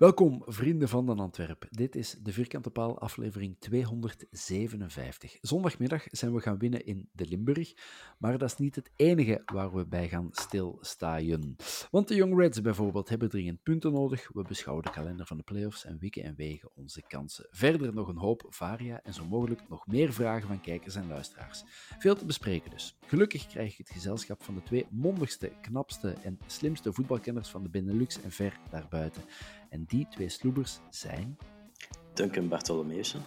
Welkom, vrienden van de Antwerp. Dit is de Vierkante Paal, aflevering 257. Zondagmiddag zijn we gaan winnen in de Limburg, maar dat is niet het enige waar we bij gaan stilstaan. Want de Young Reds bijvoorbeeld hebben dringend punten nodig. We beschouwen de kalender van de playoffs en wikken en wegen onze kansen. Verder nog een hoop varia en zo mogelijk nog meer vragen van kijkers en luisteraars. Veel te bespreken dus. Gelukkig krijg ik het gezelschap van de twee mondigste, knapste en slimste voetbalkenners van de Benelux en ver daarbuiten. En die twee sloebers zijn... Duncan Bartolomeusen.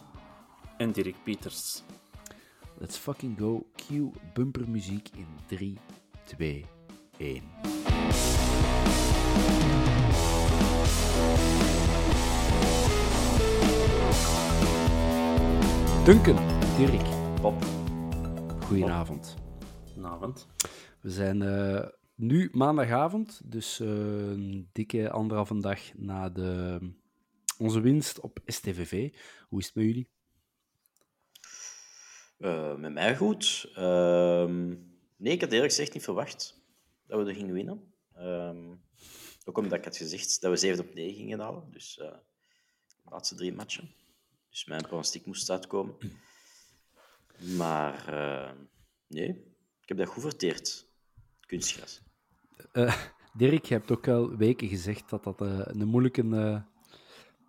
En Dirk Pieters. Let's fucking go. Cue bumpermuziek in 3, 2, 1. Duncan, Dirk, Bob. goedenavond. Goedenavond. We zijn eh, nu maandagavond, dus eh, een dikke anderhalve dag na de, onze winst op STVV. Hoe is het met jullie? Eh, met mij goed. Ehm, nee, ik had eerlijk gezegd niet verwacht dat we er gingen winnen. Ehm, ook omdat ik had gezegd dat we 7 op 9 gingen halen. Dus eh, de laatste drie matchen. Dus mijn pronostiek moest uitkomen. Maar nee, ik heb dat goed verteerd. Kunstgras. Eh, Dirk, je hebt ook al weken gezegd dat dat eh, een moeilijke, eh,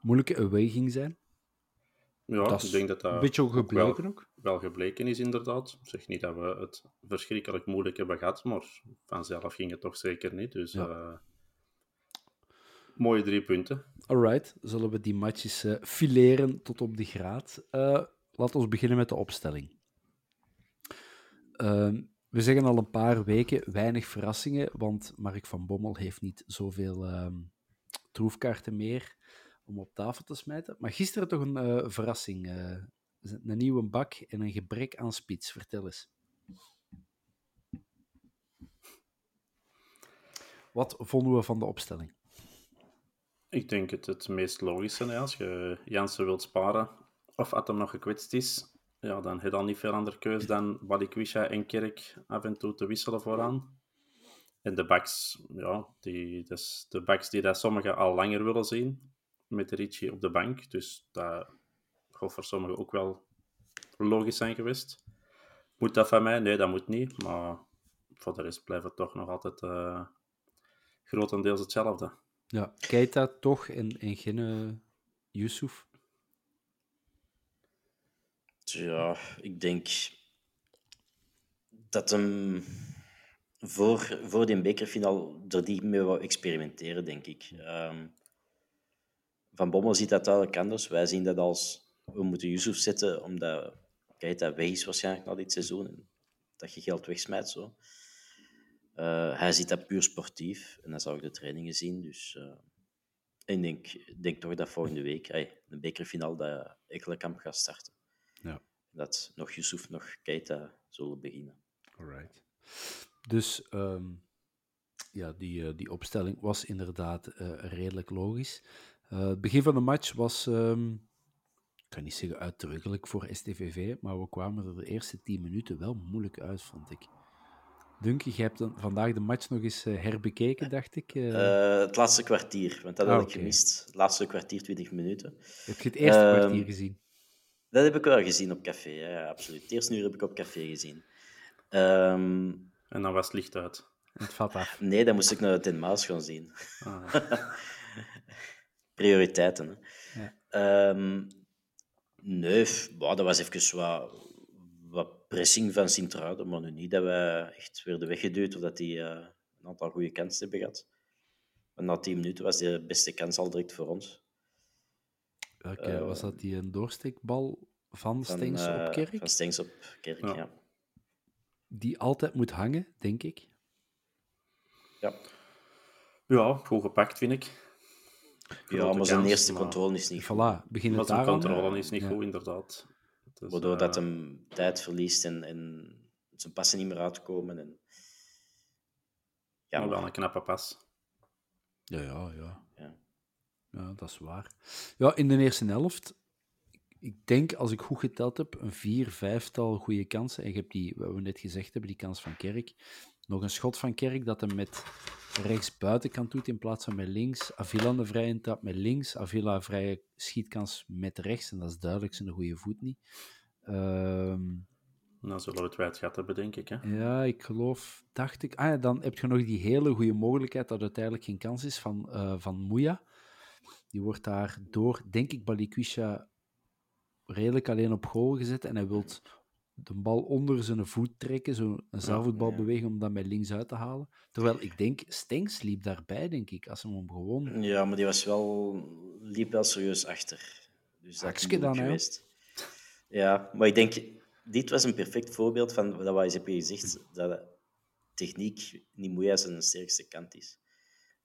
moeilijke away ging zijn. Ja, Dat ik denk dat dat een beetje ook ook wel, gebleken ook. wel gebleken is, inderdaad. Ik zeg niet dat we het verschrikkelijk moeilijk hebben gehad, maar vanzelf ging het toch zeker niet. Dus Ja. mooie drie punten. Alright, zullen we die matches fileren tot op de graad. Laten we beginnen met de opstelling. Ehm, we zeggen al een paar weken weinig verrassingen, want Mark van Bommel heeft niet zoveel ehm, troefkaarten meer om op tafel te smijten. Maar gisteren toch een eh, verrassing. eh, een nieuwe bak en een gebrek aan spits. Vertel eens. Wat vonden we van de opstelling? Ik denk het het meest logische. Als je Jansen wilt sparen, of hem nog gekwetst is, ja, dan heb je al niet veel andere keus dan Balikwisha en Kerk af en toe te wisselen vooraan. En de backs, ja, die, is de backs die dat sommigen al langer willen zien, met Ricci op de bank. Dus dat gaat voor sommigen ook wel logisch zijn geweest. Moet dat van mij? Nee, dat moet niet. Maar voor de rest blijft het toch nog altijd eh, grotendeels hetzelfde. Ja, Keita toch en, en geen Yusuf. Ja, ik denk dat hem voor, voor die bekerfinaal er die mee wou experimenteren, denk ik. Ehm, Van Bommel ziet dat duidelijk anders. Wij zien dat als we moeten Yusuf zetten, omdat Keita weg is waarschijnlijk na dit seizoen. En dat je geld wegsmijt. Zo. Eh, hij ziet dat puur sportief. En dan zou ik de trainingen zien. Dus, eh, ik denk, denk toch dat volgende week, ey, de bekerfinaal, dat Ekkelenkamp gaat starten. Ja. Dat nog Yusuf, nog Keita zullen beginnen. Alright. Dus ehm, Ja, die, eh, die opstelling was inderdaad eh, redelijk logisch. Eh, het begin van de match was, ehm, ik kan niet zeggen uitdrukkelijk voor STVV, maar we kwamen er de eerste tien minuten wel moeilijk uit, vond ik. Dunke, je hebt dan vandaag de match nog eens herbekeken, dacht ik. Het laatste kwartier, want dat Ah, had ik oké. gemist. Het laatste kwartier, 20 minuten. heb je het eerste ehm, kwartier gezien? Dat heb ik wel gezien op café, ja, ja, absoluut. Het eerste uur heb ik op café gezien. Ehm, En dan was het licht uit. Het vat af. nee, dan moest ik naar Ten Maas gaan zien. Ah, Prioriteiten. Hè. Ja. Ehm, nee, dat was even wat, wat pressing van Sint-Truiden, maar nu niet dat wij echt werden weggeduwd of dat die eh, een aantal goede kansen hebben gehad. Na 10 minuten was de beste kans al direct voor ons. Welke, eh, was dat die een doorsteekbal van Van, Stengs eh, op Kerk? Van Stengs op Kerk, Ja. ja. Die altijd moet hangen, denk ik. Ja, ja, goed gepakt, vind ik. ja maar zijn kans, eerste maar- controle is niet goed. Voilà, begin het zijn controle is niet Ja. goed, inderdaad. Dus, Waardoor eh, dat hem tijd verliest en, en zijn passen niet meer uitkomen. En... Ja, maar wel een knappe pas. Ja, ja, ja. Ja. Dat is waar. Ja, in de eerste helft, ik denk als ik goed geteld heb, een vier, vijftal goede kansen. En je hebt die, wat we net gezegd hebben, die kans van Kerk. Nog een schot van Kerk dat hem met rechts buitenkant doet in plaats van met links. Avila een vrije trap met links. Avila vrije schietkans met rechts. En dat is duidelijk zijn goede voet niet. Ehm, Dan zullen we het wijd gat hebben, denk ik. Hè? ja, ik geloof, dacht ik. Ah ja, dan heb je nog die hele goede mogelijkheid dat uiteindelijk geen kans is van, eh van Moeja. Die wordt daar door, denk ik, Balikwisha redelijk alleen op goal gezet. En hij wil de bal onder zijn voet trekken, zo'n zaalvoetbalbeweging om dat met links uit te halen. Terwijl ik denk, Stenks liep daarbij, denk ik, als hem hem gewoon... Ja, maar die was wel, liep wel serieus achter. Dus dat Hakske moeilijk dan, hè? geweest. Ja, maar ik denk, dit was een perfect voorbeeld van wat eens hebben gezegd, dat techniek niet moeite zijn sterkste kant is.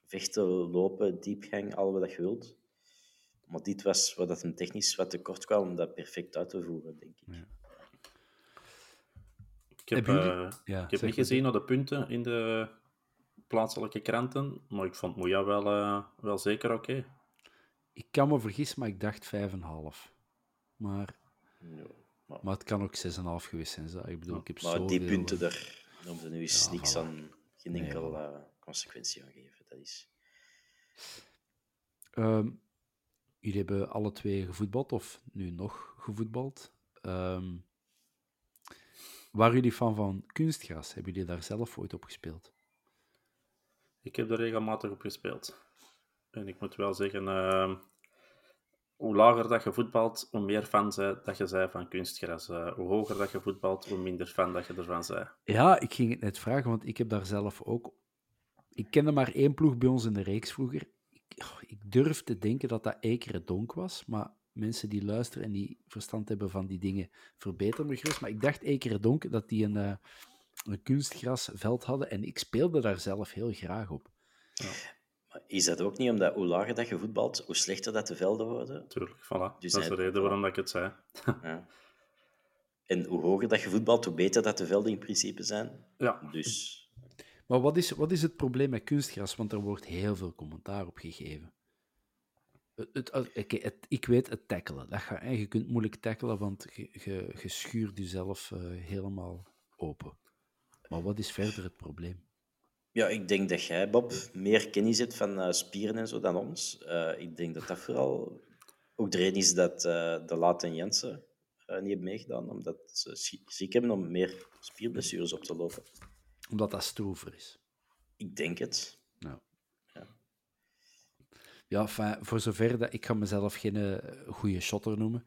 Vechten, lopen, diepgang, al wat je wilt. Maar dit was wat dat hem technisch wat tekort kwam om dat perfect uit te voeren, denk ik. Ik heb, eh, Ja, ik heb zeg niet gezien naar de punten in de plaatselijke kranten, maar ik vond Moeja wel, eh, wel zeker oké. Ik kan me vergissen, maar ik dacht 5,5. Maar, Ja, maar maar het kan ook 6,5 geweest zijn. zo. Ik bedoel, ik heb maar die punten, daar noemde nu eens Ja, niks aan, geen Nee, enkel eh, consequentie aan geven. Dat is... Ehm, jullie hebben alle twee gevoetbald, of nu nog gevoetbald. Ehm waren jullie fan van kunstgras? Hebben jullie daar zelf ooit op gespeeld? Ik heb er regelmatig op gespeeld. En ik moet wel zeggen, eh, hoe lager dat je voetbalt, hoe meer fan zij, dat je zei van kunstgras. Eh, hoe hoger dat je voetbalt, hoe minder fan dat je ervan zei. Ja, ik ging het net vragen, want ik heb daar zelf ook... Ik kende maar één ploeg bij ons in de reeks vroeger. Ik, durf te denken dat dat Ekere Donk was, maar mensen die luisteren en die verstand hebben van die dingen, verbeteren me gerust. Maar ik dacht Ekere Donk dat die een, eh, een kunstgrasveld hadden en ik speelde daar zelf heel graag op. Maar is dat ook niet omdat hoe lager dat je voetbalt, hoe slechter dat de velden worden? Tuurlijk, voilà. Dus dat is de reden waarom dat ik het zei. Ja. En hoe hoger dat je voetbalt, hoe beter dat de velden in principe zijn. Ja, Dus Maar wat is, wat is het probleem met kunstgras? Want er wordt heel veel commentaar op gegeven. Het, het, ik weet het tackelen. Dat ga, je kunt moeilijk tackelen, want je, schuurt jezelf eh, helemaal open. Maar wat is verder het probleem? ja, ik denk dat jij, Bob, meer kennis hebt van eh, spieren en zo dan ons. Eh, ik denk dat dat vooral ook de reden is dat de Laat en Jensen niet hebben meegedaan, omdat ze zie- ziek hebben om meer spierblessures op te lopen. Omdat dat stroever is. Ik denk het. Nou. Ja. Ja, enfin, voor zover dat ik ga mezelf geen eh, goede shotter noemen.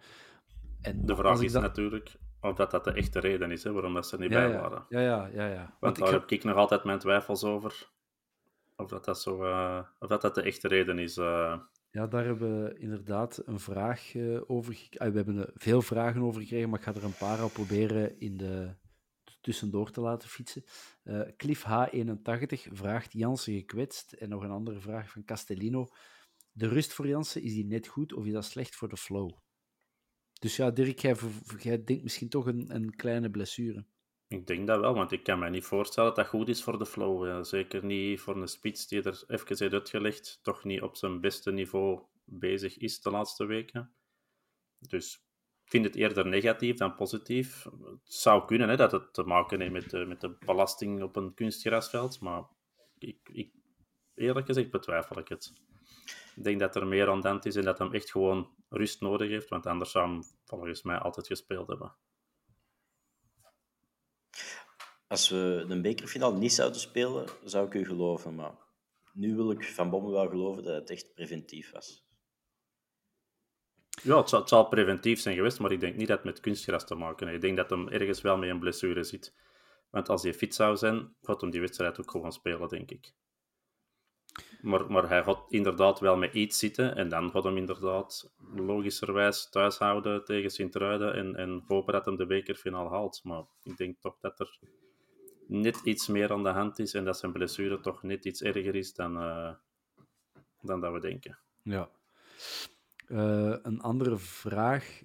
En de vraag ik is dat- natuurlijk of dat, dat de echte reden is, hè, waarom dat ze er niet ja, bij ja, waren. ja, ja, ja, ja. Want Want ik daar ga- heb ik nog altijd mijn twijfels over. Of dat, dat, zo, eh, of dat, dat de echte reden is. eh. Ja, daar hebben we inderdaad een vraag eh, over gekregen. we hebben er veel vragen over gekregen, maar ik ga er een paar al proberen in de tussendoor te laten fietsen. Eh, Cliff H81 vraagt Jansen gekwetst. En nog een andere vraag van Castellino. De rust voor Jansen, is die net goed of is dat slecht voor de flow? Dus ja, Dirk, jij, denkt misschien toch een, een kleine blessure. Ik denk dat wel, want ik kan me niet voorstellen dat dat goed is voor de flow. Zeker niet voor een spits die er even uitgelegd, toch niet op zijn beste niveau bezig is de laatste weken. Dus vind het eerder negatief dan positief. Het zou kunnen hè, dat het te maken heeft met de, met de belasting op een kunstgrasveld, maar ik, ik, eerlijk gezegd betwijfel ik het. Ik denk dat er meer aan de is en dat hem echt gewoon rust nodig heeft, want anders zou hij volgens mij altijd gespeeld hebben. Als we de bekerfinale niet zouden spelen, zou ik u geloven. Maar nu wil ik Van Bommel wel geloven dat het echt preventief was. Ja, het zal, preventief zijn geweest, maar ik denk niet dat het met kunstgras te maken heeft. Ik denk dat hem ergens wel met een blessure zit. Want als hij fit zou zijn, gaat hem die wedstrijd ook gewoon spelen, denk ik. Maar, maar hij gaat inderdaad wel met iets zitten en dan gaat hem inderdaad logischerwijs thuis houden tegen Sint-Truiden en, en hopen dat hem de bekerfinale haalt. Maar ik denk toch dat er net iets meer aan de hand is en dat zijn blessure toch net iets erger is dan, uh, dan dat we denken. Ja. Uh, een andere vraag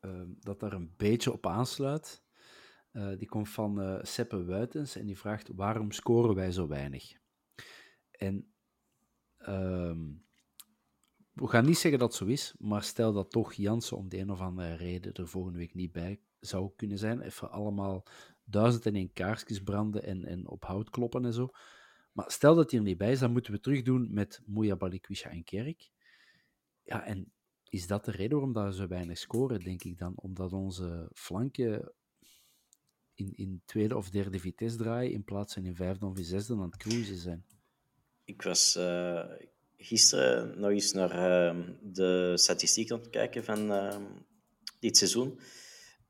uh, dat daar een beetje op aansluit, die komt van Seppe Wuitens en die vraagt waarom scoren wij zo weinig? En ehm, we gaan niet zeggen dat het zo is, maar stel dat toch Jansen om de een of andere reden er volgende week niet bij zou kunnen zijn, even allemaal duizend en één kaarsjes branden en, en op hout kloppen en zo. Maar stel dat hij er niet bij is, dan moeten we terug doen met Moeja Balikwisha en Kerk. Ja, en is dat de reden waarom we zo weinig scoren, denk ik dan? Omdat onze flanken in, in tweede of derde vitesse draaien, in plaats van in vijfde of zesde aan het cruisen zijn. Ik was uh, gisteren nog eens naar uh, de statistiek aan het kijken van uh, dit seizoen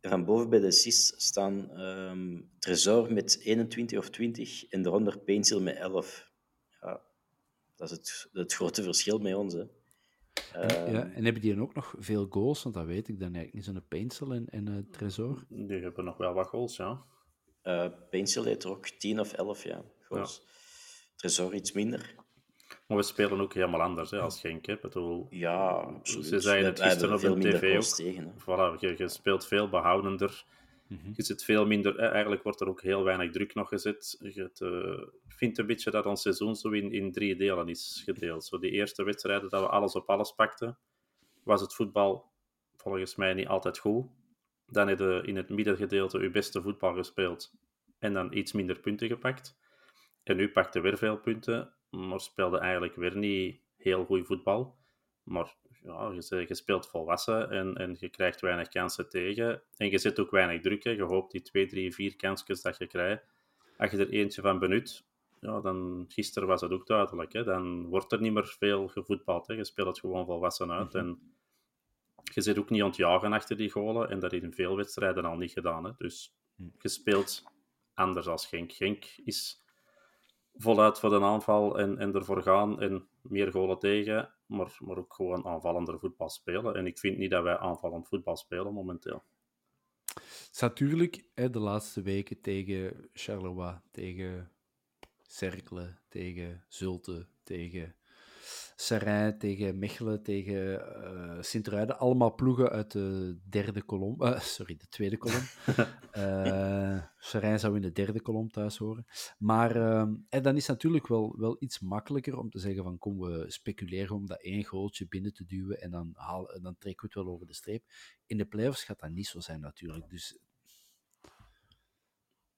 van boven bij de SIS staan um, Tresor met 21 of 20 en eronder Pencil met 11. Ja, dat is het, het grote verschil met ons. Hè. Um, ja, en hebben die dan ook nog veel goals? Want dat weet ik dan eigenlijk niet. Zo'n Pencil en, en uh, Tresor. Die hebben nog wel wat goals, ja. Uh, Pencil heeft er ook 10 of 11 ja, goals. Ja. Tresor iets minder. Maar we spelen ook helemaal anders hè, als Genk. Hè. Bedoel, ja, absoluut. Ze zeiden het gisteren op de tv ook. Tegen, voilà, je, je, speelt veel behoudender. Mm -hmm. Je zit veel minder... Eigenlijk wordt er ook heel weinig druk nog gezet. Je uh, vindt een beetje dat ons seizoen zo in, in drie delen is gedeeld. Zo die eerste wedstrijden dat we alles op alles pakten, was het voetbal volgens mij niet altijd goed. Dan heb je in het middengedeelte je beste voetbal gespeeld en dan iets minder punten gepakt. En nu pakte weer veel punten maar speelde eigenlijk weer niet heel goed voetbal. Maar ja, je, je speelt volwassen en, en je krijgt weinig kansen tegen. En je zet ook weinig druk. Hè. Je hoopt die twee, drie, vier kansjes dat je krijgt. Als je er eentje van benut, ja, dan, gisteren was het ook duidelijk, hè, dan wordt er niet meer veel gevoetbald. Hè. Je speelt het gewoon volwassen uit. En je zit ook niet aan het jagen achter die golen. En dat is in veel wedstrijden al niet gedaan. Hè. Dus je speelt anders als Genk. Genk is voluit voor de aanval en, en ervoor gaan en meer golen tegen, maar, maar ook gewoon aanvallender voetbal spelen. En ik vind niet dat wij aanvallend voetbal spelen momenteel. Het is natuurlijk hè, de laatste weken tegen Charleroi, tegen Cercle, tegen Zulte, tegen Serijn tegen Mechelen, tegen uh, Sint-Ruiden. Allemaal ploegen uit de derde kolom. Uh, sorry, de tweede kolom. uh, Serijn zou in de derde kolom thuis horen. Maar en dan is het natuurlijk wel, wel iets makkelijker om te zeggen van kom, we speculeren om dat één goaltje binnen te duwen en dan, haal, dan trekken we het wel over de streep. In de playoffs gaat dat niet zo zijn natuurlijk. Dus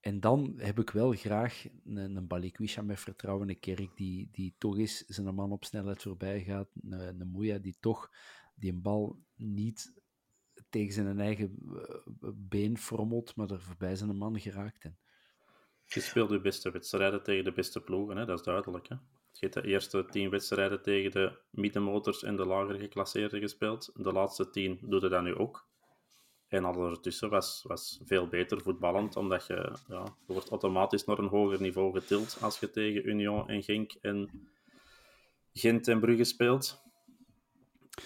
en dan heb ik wel graag een, een Balikwisha met vertrouwen, een Kerk die, die toch eens zijn man op snelheid voorbij gaat, een, een Moeja die toch die een bal niet tegen zijn eigen eh, been frommelt, maar er voorbij zijn man geraakt. En... Je speelt de beste wedstrijden tegen de beste ploegen, hè? dat is duidelijk. Hè? Je hebt de eerste tien wedstrijden tegen de middenmotors en de lager geclasseerden gespeeld. De laatste tien doet hij dat nu ook. En alles ertussen was, was veel beter voetballend, omdat je, ja, je wordt automatisch naar een hoger niveau getild als je tegen Union en Genk en Gent en Brugge speelt.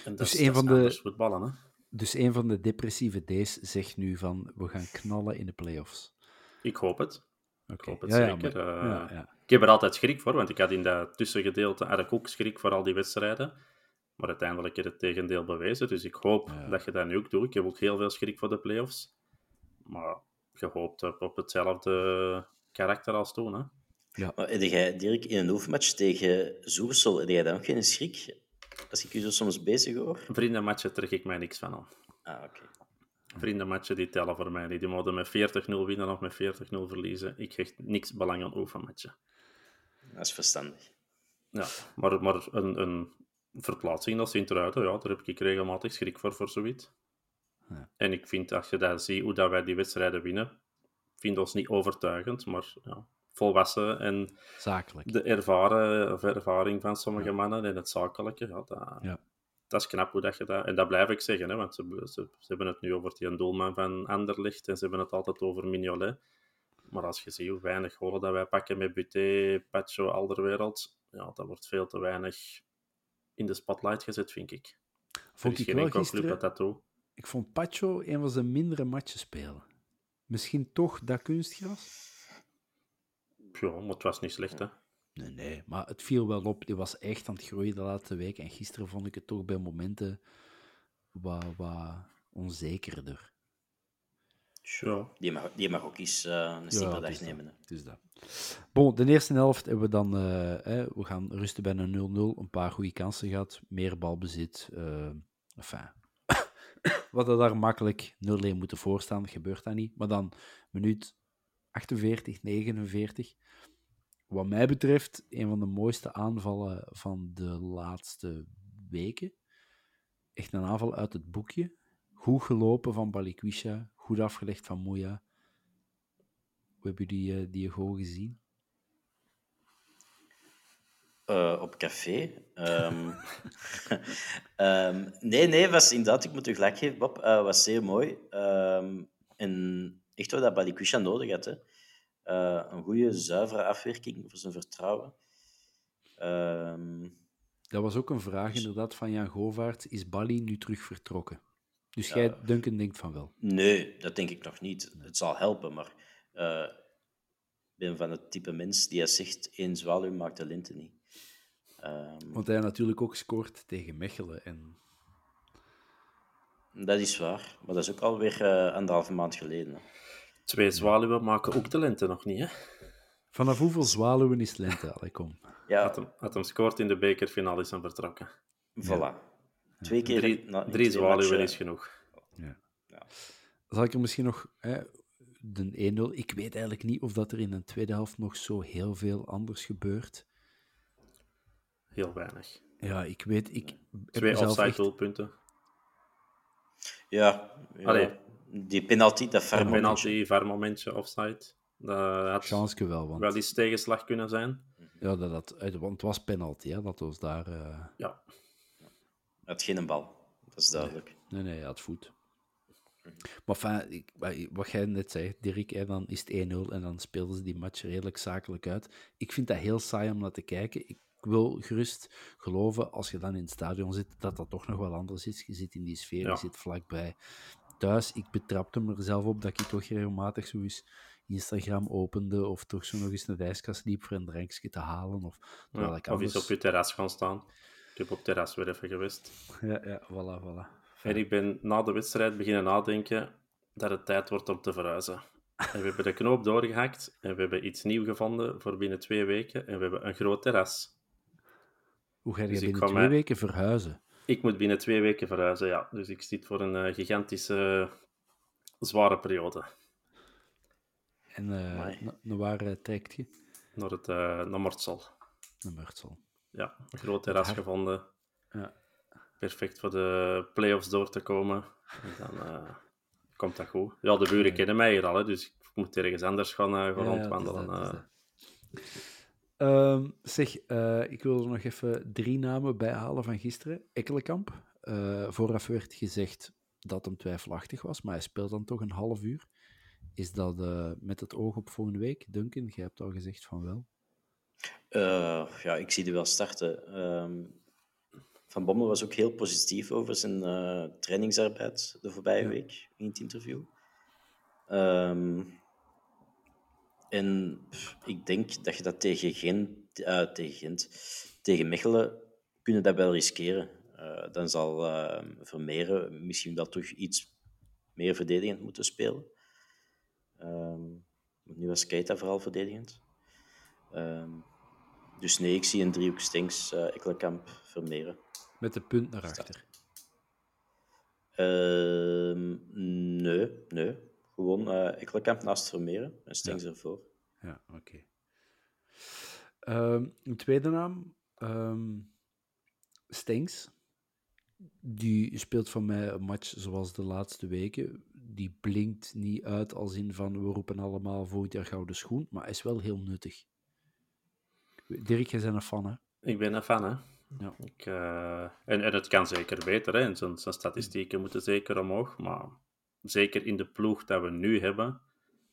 En dat dus is, een van de voetballen, hè? Dus een van de depressieve D's zegt nu van we gaan knallen in de playoffs. Ik hoop het. Ik hoop het zeker. ja, ja. Ik heb er altijd schrik voor, want ik had in dat tussengedeelte had ook schrik voor al die wedstrijden. Maar uiteindelijk is het tegendeel bewezen. Dus ik hoop dat je dat nu ook doet. Ik heb ook heel veel schrik voor de playoffs. Maar gehoopt heb op hetzelfde karakter als toen. Hè? Maar heb jij, Dirk, in een oefenmatch tegen Zoersel, heb jij dan ook geen schrik? Als ik je zo soms bezig hoor. Vriendenmatchen trek ik mij niks van aan. Ah, oké. Vriendenmatchen die tellen voor mij niet. Die moeten met 40-0 winnen of met 40-0 verliezen. Ik hecht niks belang aan oefenmatchen. Dat is verstandig. Ja, maar, maar een, een verplaatsing naar Sint-Truiden, ja, daar heb ik regelmatig schrik voor, voor zoiets. Ja. En ik vind, als je dat ziet, hoe dat wij die wedstrijden winnen, vind ons niet overtuigend, maar ja, volwassen en Zakelijk. de ervaren, of ervaring van sommige mannen en het zakelijke, ja, dat, Ja. dat is knap hoe dat je dat... En dat blijf ik zeggen, hè, want ze, ze, ze hebben het nu over die doelman van Anderlecht en ze hebben het altijd over Mignolet. Maar als je ziet hoe weinig golen dat wij pakken met Buté, Pacho, Alderwereld, ja, dat wordt veel te weinig in de spotlight gezet, vind ik. Vond ik wel gisteren... dat dat doet. Ik vond Pacho een van zijn mindere matchen spelen. Misschien toch dat kunstgras? Ja, maar het was niet slecht, hè. Nee, nee, maar het viel wel op. Die was echt aan het groeien de laatste week. En gisteren vond ik het toch bij momenten wat, wat onzekerder. Ja. Die mag, die mag ook eens eh, een stieper dag nemen. Het is dat. Bon, de eerste helft hebben we dan... eh, we gaan rusten bij een 0-0. Een paar goede kansen gehad. Meer balbezit. eh enfin. we hadden daar makkelijk 0-1 moeten voorstaan. Gebeurt dat niet. Maar dan minuut 48, 49. Wat mij betreft, een van de mooiste aanvallen van de laatste weken. Echt een aanval uit het boekje. Goed gelopen van Balikwisha. Goed afgelegd van Moeja. Hoe hebben jullie eh, die goal gezien? Eh, op café. Ehm, ehm, nee, nee, was inderdaad, ik moet u gelijk geven, Bob. eh was zeer mooi. Ehm, en echt wat dat Balikwisha nodig had. Hè. Eh, een goede, zuivere afwerking voor zijn vertrouwen. Dat was ook een vraag inderdaad van Jan Govaert. Is Bali nu terug vertrokken? Dus jij, Duncan, denkt van wel. nee, dat denk ik nog niet. Het zal helpen, maar eh, ik ben van het type mens die zegt, één zwaluw maakt de lente niet. Ehm, Want hij natuurlijk ook gescoord tegen Mechelen. En dat is waar, maar dat is ook alweer uh, anderhalve maand geleden. hè. Twee zwaluwen maken ook de lente nog niet, hè. vanaf hoeveel zwaluwen is lente? Allee, kom. Ja, Had hem, had hem scoort in de bekerfinale is hem vertrokken. Voilà. Twee keer Drie, na- in drie zwaluwen matchen. is genoeg. Zal ik er misschien nog... Hè, de 1-0. Ik weet eigenlijk niet of dat er in de tweede helft nog zo heel veel anders gebeurt. Heel weinig. Ja, ik weet... Ik Twee offside echt- doelpunten. Ja, ja. Allee. die penalty, dat Een ferm penalty, momentje, offside. Dat had Chanske wel, want wel eens tegenslag kunnen zijn. ja, dat, dat, want het was penalty, hè, dat was daar... eh, Ja, had geen bal. Dat is duidelijk. Nee, nee, hij had voet. Maar enfin, ik, wat- jij net zei, Dirk, hè, dan is het 1-0 en dan speelden ze die match redelijk zakelijk uit. Ik vind dat heel saai om naar te kijken. Ik wil gerust geloven, als je dan in het stadion zit, dat dat toch nog wel anders is. Je zit in die sfeer, Ja. je zit vlakbij. Thuis, ik betrapte me er zelf op dat ik toch regelmatig zo eens Instagram opende of toch zo nog eens naar de ijskast liep voor een drankje te halen. Of, terwijl ja. ik of is op je terras gaan staan. Ik heb op terras weer even geweest. Ja, ja, voilà, voilà. En ik ben na de wedstrijd beginnen nadenken dat het tijd wordt om te verhuizen. En we hebben de knoop doorgehakt en we hebben iets nieuws gevonden voor binnen twee weken. En we hebben een groot terras. Hoe ga je Dus binnen twee mij- weken verhuizen? Ik moet binnen twee weken verhuizen, ja. Dus ik zit voor een eh, gigantische, zware periode. En eh na- naar waar eh, trekt je? Naar, het, naar Mortsel. Naar Murtsel. Ja, een groot terras gevonden. Ja. Perfect voor de play-offs door te komen. En dan eh, komt dat goed. Ja, de buren kennen mij hier al, hè, dus ik moet ergens anders gaan, eh, gaan Ja, rondwandelen. dat, eh. dat. Ehm, zeg, ik wil er nog even drie namen bijhalen van gisteren. Ekkelenkamp. Vooraf werd gezegd dat hem twijfelachtig was, maar hij speelt dan toch een half uur. Is dat met het oog op volgende week? Duncan, jij hebt al gezegd van wel. Eh, ja, ik zie die wel starten. Ehm, Van Bommel was ook heel positief over zijn eh, trainingsarbeid de voorbije Ja. week in het interview. Ehm, en pff, ik denk dat je dat tegen Gent, eh, tegen, Gent tegen Mechelen kunnen dat wel riskeren. Dan zal eh, Vermeeren misschien wel toch iets meer verdedigend moeten spelen. Ehm, nu was Keita vooral verdedigend. Ehm, dus nee, ik zie een driehoek Stenks, uh, Ekkelenkamp, Vermeeren. Met de punt naar achter? Uh, nee, nee. Gewoon uh, naast Vermeeren en Stenks ja. ervoor. Ja, oké. Okay. Um, een tweede naam, um. Die speelt van mij een match zoals de laatste weken. Die blinkt niet uit als in van we roepen allemaal volgend jaar gouden schoen, maar is wel heel nuttig. Dirk, jij bent een fan, hè? Ik ben een fan, hè? Ja. Ik, uh, en, en het kan zeker beter, hè? En zijn, zijn statistieken moeten zeker omhoog, maar zeker in de ploeg dat we nu hebben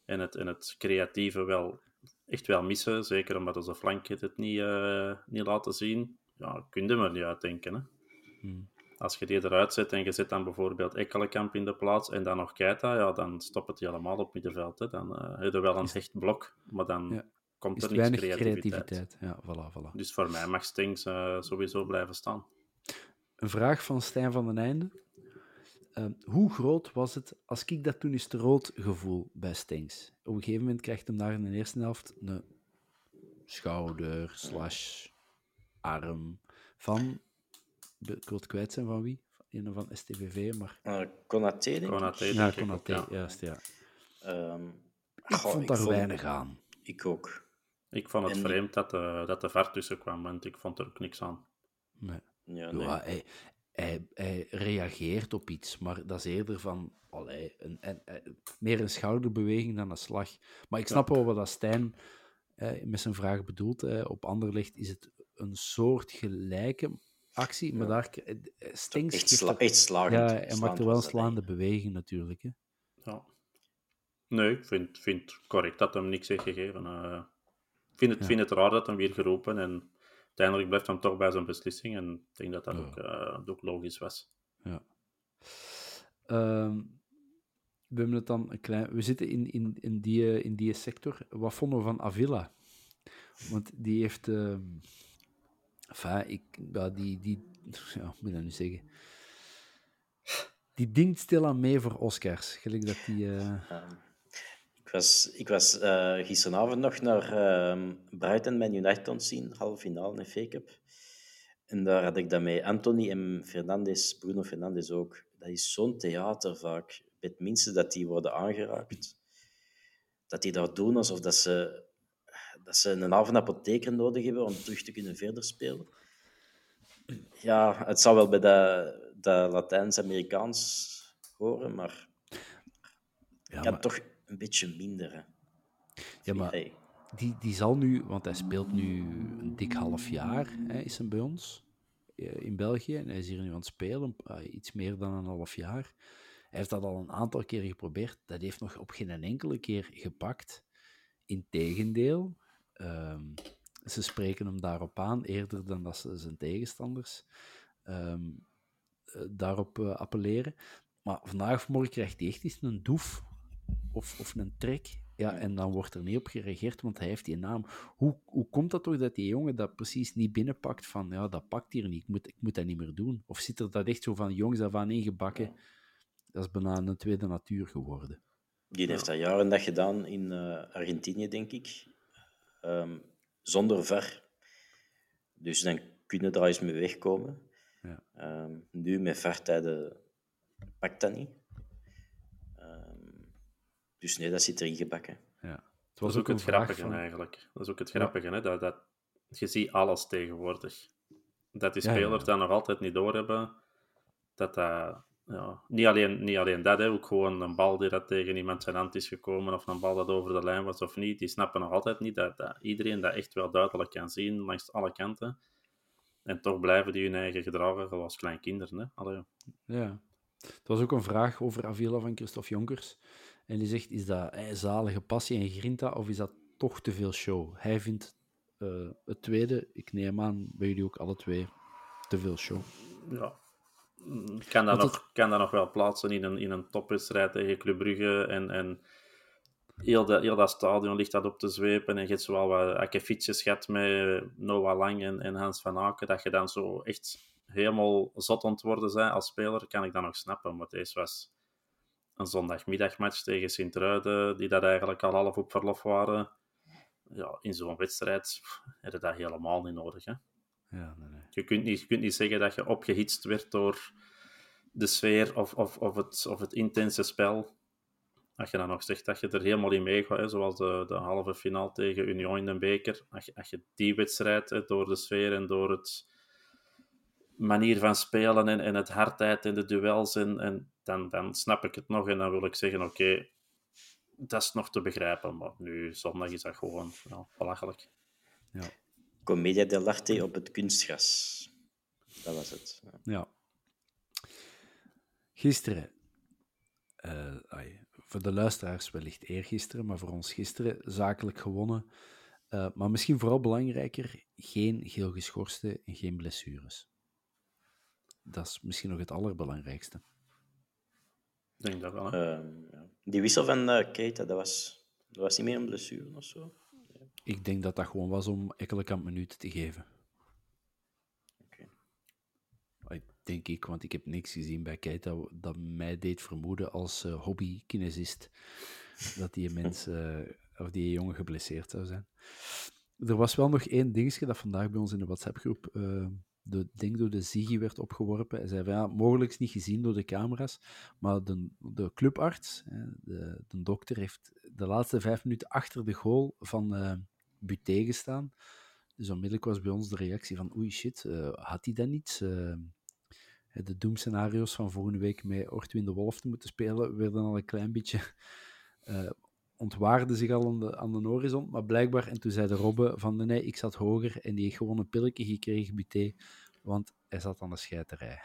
en het, en het creatieve wel echt wel missen, zeker omdat onze flanken het niet, uh, niet laten zien, ja, kun je er niet uitdenken. Hè? Hmm. Als je die eruit zet en je zet dan bijvoorbeeld Ekkelenkamp in de plaats en dan nog Keita, ja, dan stopt het helemaal op middenveld. Hè. Dan uh, heb je wel een hecht blok, maar dan ja. Komt is er niks niks creativiteit. creativiteit. Ja, voilà, voilà. Dus voor mij mag Stings uh, sowieso blijven staan. Een vraag van Stijn van den Einde. Uh, hoe groot was het, als ik dat toen eens te rood gevoel bij Stings? Op een gegeven moment krijgt hem daar in de eerste helft een schouder slash arm van, ik wil het kwijt zijn van wie, een van STVV, maar... Uh, Konaté, denk ik. Ja, denk ik ook, Konaté, ja. juist, ja. Um, Ik vond daar weinig aan. Ik ook. Ik vond het En- vreemd dat de, dat de VAR tussen kwam, want ik vond er ook niks aan. Nee. Ja, nee. Ja, hij, hij, hij reageert op iets, maar dat is eerder van allee, een, een, een- meer een schouderbeweging dan een slag. Maar ik snap wel wat dat Stijn eh, met zijn vraag bedoelt. Eh, op Anderlecht is het een soort gelijke actie, maar daar eh, Stengs echt, sla echt slagend. ja, hij maakt er wel een slaande beweging natuurlijk. Hè. Ja. Nee, ik vind, vind het correct dat hem niks heeft gegeven. Eh, ik vind het, Ja. vind het raar dat hem weer geroepen en uiteindelijk blijft hij toch bij zijn beslissing en ik denk dat dat Ja. ook, eh, ook logisch was. Ehm, we hebben het dan een klein... We zitten in, in, in, die, in die sector. Wat vonden we van Avila? Want die heeft... ehm enfin, ik, ja, die, die... Ja, hoe moet ik dat nu zeggen? Die dingt stilaan mee voor Oscars. Gelijk dat die... eh, ik was, ik was eh, gisteravond nog naar ehm Brighton Man United aan het zien, halve finale in Cup. En daar had ik dat met Anthony en Fernandes, Bruno Fernandes ook. Dat is zo'n theater vaak. Het minste dat die worden aangeraakt. Dat die dat doen alsof dat ze, dat ze een halve apotheker nodig hebben om terug te kunnen verder spelen. Ja, het zou wel bij dat, dat Latijns-Amerikaans horen, maar ja, maar toch een beetje minder. Hè. Ja, maar- Hey. die, die zal nu... Want hij speelt nu een dik half jaar, hè, is hem bij ons. eh, In België. En hij is hier nu aan het spelen. eh, iets meer dan een half jaar. Hij heeft dat al een aantal keer geprobeerd. Dat heeft nog op geen enkele keer gepakt. Integendeel, ehm ze spreken hem daarop aan, eerder dan dat ze zijn tegenstanders eh, daarop appelleren. Maar vandaag of morgen krijgt hij echt eens een doef of, of een trek. Ja, en dan wordt er niet op gereageerd, want hij heeft die naam. Hoe, hoe komt dat toch dat die jongen dat precies niet binnenpakt van, ja, dat pakt hier niet, ik moet, ik moet dat niet meer doen? Of zit er dat echt zo van jongs af aan ingebakken? Dat is bijna een tweede natuur geworden. Die heeft dat jaren dat gedaan in eh, Argentinië, denk ik. Ehm, zonder ver. Dus dan kunnen daar eens mee wegkomen. Ja. Ehm, nu met vertijden pakt dat niet. Dus nee, dat zit erin gebakken. Ja. Het Dat is ook het grappige van- eigenlijk. Dat is ook het Ja. grappige, hè? Dat, dat, je ziet alles tegenwoordig. Dat die spelers ja. dat nog altijd niet doorhebben. Dat dat... Ja, niet, alleen, niet alleen dat, hè, ook gewoon een bal die dat tegen iemand zijn hand is gekomen, of een bal dat over de lijn was of niet. Die snappen nog altijd niet dat, dat iedereen dat echt wel duidelijk kan zien, langs alle kanten. En toch blijven die hun eigen gedragen, zoals klein kinderen. Hè? Allee, Ja. Het was ook een vraag over Avila van Christophe Jonkers. En die zegt, is dat eh, zalige passie en grinta, of is dat toch te veel show? Hij vindt eh, het tweede, ik neem aan, bij jullie ook alle twee, te veel show. ja. Mm, Ik kan dat, Want nog, kan dat nog wel plaatsen in een, in een topwedstrijd tegen Club Brugge. En, en heel, dat, heel dat stadion ligt dat op te zwepen. En je hebt zowel wat akkefietjes gehad met Noah Lang en, en Hans van Aken. Dat je dan zo echt helemaal zot aan het worden bent als speler, kan ik dat nog snappen. Maar deze was een zondagmiddagmatch tegen Sint-Truiden, die dat eigenlijk al half op verlof waren. Ja, in zo'n wedstrijd heb je dat helemaal niet nodig. Hè? Ja, nee, nee. Je, kunt niet, je kunt niet zeggen dat je opgehitst werd door de sfeer of, of, of, het, of het intense spel. Als je dan nog zegt dat je er helemaal in meegaat, hè, zoals de, de halve finale tegen Union in de beker. Als je, als je die wedstrijd, hè, door de sfeer en door het manier van spelen en, en het hardheid en de duels, en, en dan, dan snap ik het nog en dan wil ik zeggen, oké, dat is nog te begrijpen. Maar nu, zondag is dat gewoon ja, belachelijk. Ja. Commedia dell'arte op het kunstgras. Dat was het. Ja. ja. Gisteren, eh, ai, voor de luisteraars wellicht eergisteren, maar voor ons gisteren zakelijk gewonnen. Eh, maar misschien vooral belangrijker, geen geel geschorste en geen blessures. Dat is misschien nog het allerbelangrijkste. Ik denk dat wel. Hè. Ehm, ja. Die wissel van eh Keita, dat was, dat was niet meer een blessure of zo. Ik denk dat dat gewoon was om Ekkelenkamp minuten te geven. Oké. Denk ik, want ik heb niks gezien bij Keita dat mij deed vermoeden als eh, hobby-kinesist dat die mens, eh, of die jongen geblesseerd zou zijn. Er was wel nog één dingetje dat vandaag bij ons in de WhatsApp-groep, de, denk door de Ziggy werd opgeworpen. Hij zei ja, mogelijk niet gezien door de camera's, maar de, de clubarts, de, de dokter, heeft de laatste vijf minuten achter de goal van eh Buté gestaan. Dus onmiddellijk was bij ons de reactie van, oei shit, eh, had hij dan niets? Eh, de doemscenario's van volgende week met Ortwin de Wolf te moeten spelen, werden al een klein beetje ontwaarden zich al aan de, aan de horizon. Maar blijkbaar, en toen zei de Robbe van nee, ik zat hoger en die heeft gewoon een pilletje gekregen, Buté, want hij zat aan de scheiterij.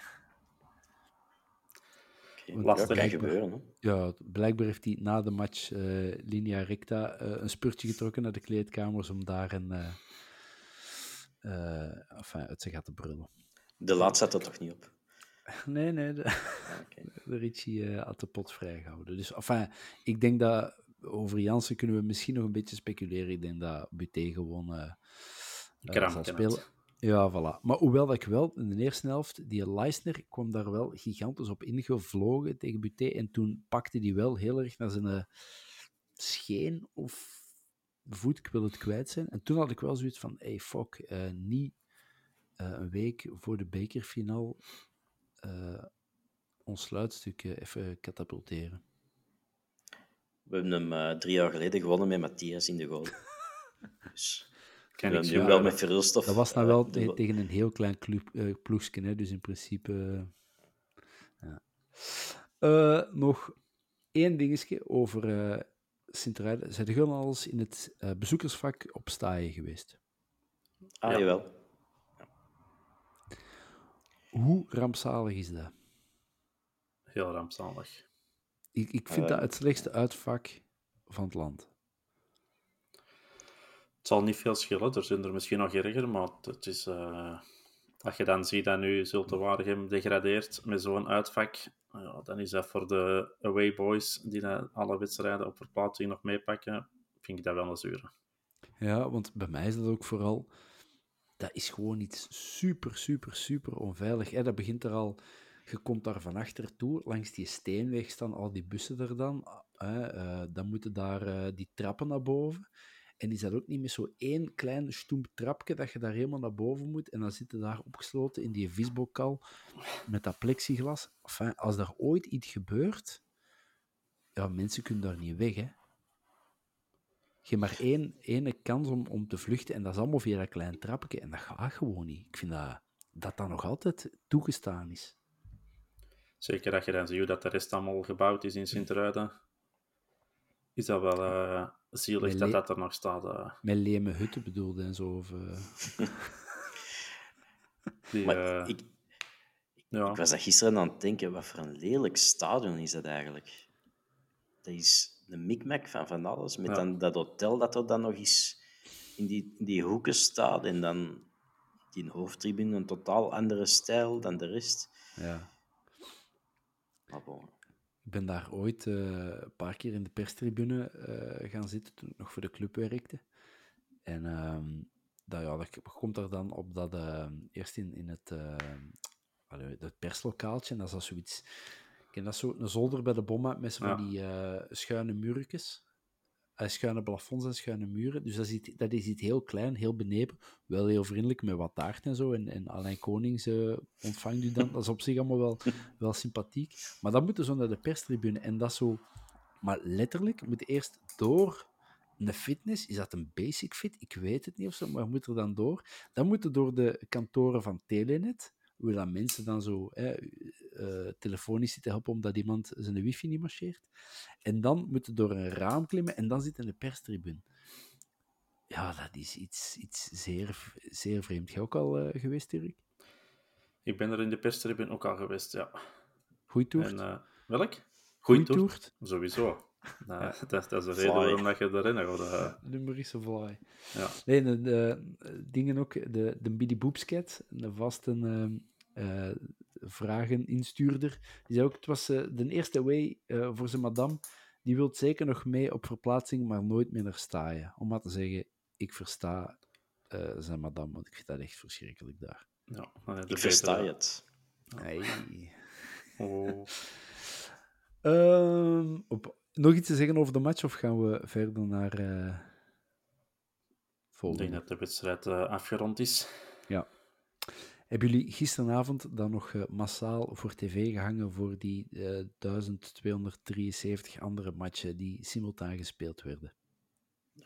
Lastig. Ja, gebeuren. Hè. Ja, blijkbaar heeft hij na de match eh, linea recta eh, een spurtje getrokken naar de kleedkamers om daar een, eh, enfin, uit zijn gat te brullen. De laat zat er toch niet op. Nee, nee, de, Ja, oké. de Richie had de pot vrijgehouden. Dus enfin, ik denk dat over Jansen kunnen we misschien nog een beetje speculeren. Ik denk dat Buté gewoon Kramp zal spelen. Ja, voilà. Maar hoewel dat ik wel in de eerste helft, die Leisner kwam daar wel gigantisch op ingevlogen tegen Buté. En toen pakte hij wel heel erg naar zijn eh, scheen of voet, ik wil het kwijt zijn. En toen had ik wel zoiets van, hey, fuck, niet een week voor de bekerfinaal eh, ons sluitstuk even katapulteren. We hebben hem eh, drie jaar geleden gewonnen met Matthias in de goal. Dus we Kan ik hebben wel met Verhulstof... Dat was nou eh, wel te- tegen een heel klein club, eh, ploegje, hè, dus in principe... eh, ja. Eh, nog één dingetje over eh Sint-Truiden. Zijn er al eens in het eh, bezoekersvak op staaien geweest? Ah, Ja. jawel. Hoe rampzalig is dat? Heel rampzalig. Ik, ik vind Eh, dat het slechtste uitvak van het land. Het zal niet veel schillen, er zijn er misschien nog erger, maar het is... eh, als je dan ziet dat nu Zulte Waregem degradeert met zo'n uitvak, ja, dan is dat voor de away boys die alle wedstrijden op verplaatsing nog meepakken, vind ik dat wel een zure. Ja, want bij mij is dat ook vooral... Dat is gewoon iets super, super, super onveilig. Hè? Dat begint er al... Je komt daar van achter toe, langs die steenweg staan al die bussen er dan. Eh, dan moeten daar eh, die trappen naar boven. En is dat ook niet met zo één klein stoemp trapje dat je daar helemaal naar boven moet. En dan zitten daar opgesloten in die visbokal met dat plexiglas. Als daar ooit iets gebeurt, ja, mensen kunnen daar niet weg, hè. Maar één, ene kans om, om te vluchten en dat is allemaal via dat klein trapje. En dat gaat gewoon niet. Ik vind dat dat, dat nog altijd toegestaan is. Zeker als je dan ziet hoe dat de rest allemaal gebouwd is in Sint-Truiden, is dat wel eh, zielig dat dat er nog staat. eh. Met leme hutten bedoelde en zo. Of, eh, die, Maar ik, ja. ik was dat gisteren aan het denken, wat voor een lelijk stadion is dat eigenlijk? Dat is een mikmak van van alles, met Ja. dan dat hotel dat er dan nog eens in die, in die hoeken staat en dan die hoofdtribune een totaal andere stijl dan de rest. ja. Maar bon, Ik ben daar ooit eh, een paar keer in de perstribune eh, gaan zitten toen ik nog voor de club werkte. En ehm dat, ja, dat komt er dan op dat ehm, eerst in, in het, uh, het perslokaaltje, en dat is dat zoiets Ik ken dat zo, een zolder bij de bomma met zo van Ja. die eh, schuine muurtjes. Schuine plafonds en schuine muren. Dus dat is, iets, dat is heel klein, heel benepen. Wel heel vriendelijk met wat taart en zo. En, en Alain Konings eh, ontvangt u dan. Dat is op zich allemaal wel, wel sympathiek. Maar dan moeten zo naar de perstribune. En dat zo... Maar letterlijk, moet eerst door een fitness. Is dat een basic fit? Ik weet het niet of zo, maar moet er dan door. Dan moeten door de kantoren van Telenet, hoe dan mensen dan zo hè, eh, telefonisch zitten helpen omdat iemand zijn wifi niet marcheert. En dan moeten door een raam klimmen en dan zit in de perstribune. Ja, dat is iets, iets zeer, zeer vreemd. Jij ook al eh, geweest, Erik? Ik ben er in de perstribune ook al geweest, ja. Goeie toert? En, eh, welk? Goeie toert. Sowieso. Nou, dat, dat is de Fly. reden waarom dat je erin gaat. eh, Numerische fly. ja. Nee, de, de, dingen ook, de, de Biddy Boopscat, een vaste eh, vrageninstuurder, die zei ook, het was eh, de eerste way eh, voor zijn madame, die wil zeker nog mee op verplaatsing, maar nooit meer naar staaien. Om maar te zeggen, ik versta eh, zijn madame, want ik vind dat echt verschrikkelijk daar. ja. de Ik versta betere- het. Hey. Oh. Ehm, op, nog iets te zeggen over de match, of gaan we verder naar eh Ik volgende? denk dat de wedstrijd eh, afgerond is. Ja. Hebben jullie gisteravond dan nog eh, massaal voor tv gehangen voor die eh 1273 andere matchen die simultaan gespeeld werden?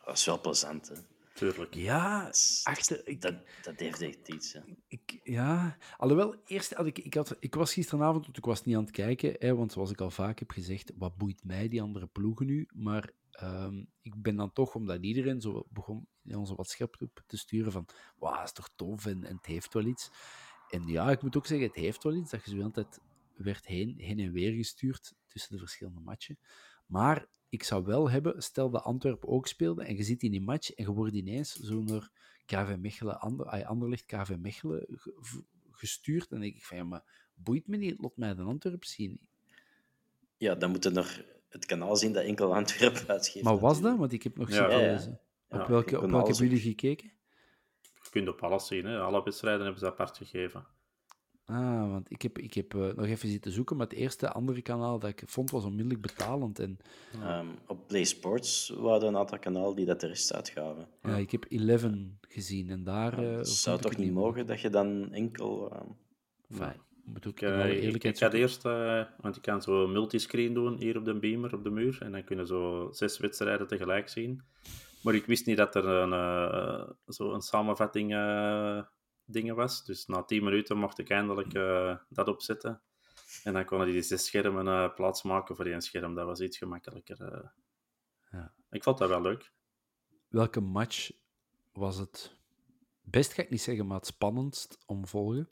Dat is wel plezant, hè. Tuurlijk. Ja, achter, ik, Dat, dat heeft echt iets, hè. ik, ja. Alhoewel, eerst had ik, ik, had, ik was gisteravond, want ik was niet aan het kijken, hè, want zoals ik al vaak heb gezegd, wat boeit mij die andere ploegen nu? Maar ehm, ik ben dan toch, omdat iedereen zo begon in onze WhatsApp-groep te sturen van, wauw, is toch tof en, het heeft wel iets. En ja, ik moet ook zeggen, het heeft wel iets, dat je zo de hele tijd werd heen, heen en weer gestuurd tussen de verschillende matchen. Maar ik zou wel hebben, stel dat Antwerpen ook speelde en je zit in die match en je wordt ineens zo naar KV Mechelen, ander, Anderlecht, KV Mechelen gestuurd. En dan denk ik van, ja, maar boeit me niet, laat mij de Antwerpen zien. Ja, dan moeten nog het kanaal zien dat enkel Antwerpen uitgeeft. Maar was dat? Want ik heb nog. Ja, Op welke, op welke hebben jullie gekeken? Je kunt op alles zien. Hè. Alle wedstrijden hebben ze apart gegeven. Ah, want ik heb, ik heb eh, nog even zitten zoeken, maar het eerste andere kanaal dat ik vond was onmiddellijk betalend. En Ehm, op Play Sports waren er een aantal kanalen die dat de rest uitgaven. ja, ik heb 11 gezien en daar. Het vond zou toch niet mogen dat je dan enkel... ehm, Fijn. Moet ook Ik, ik, zoeken. eerst, eh, want ik kan zo multiscreen doen hier op de beamer, op de muur. En dan kunnen zo zes wedstrijden tegelijk zien. Maar ik wist niet dat er een, eh, zo een samenvatting eh, dingen was. Dus na tien minuten mocht ik eindelijk dat opzetten. En dan konden die zes schermen plaatsmaken voor één scherm. Dat was iets gemakkelijker. Ja. Ik vond dat wel leuk. Welke match was het best, ga ik niet zeggen, maar het spannendst om volgen?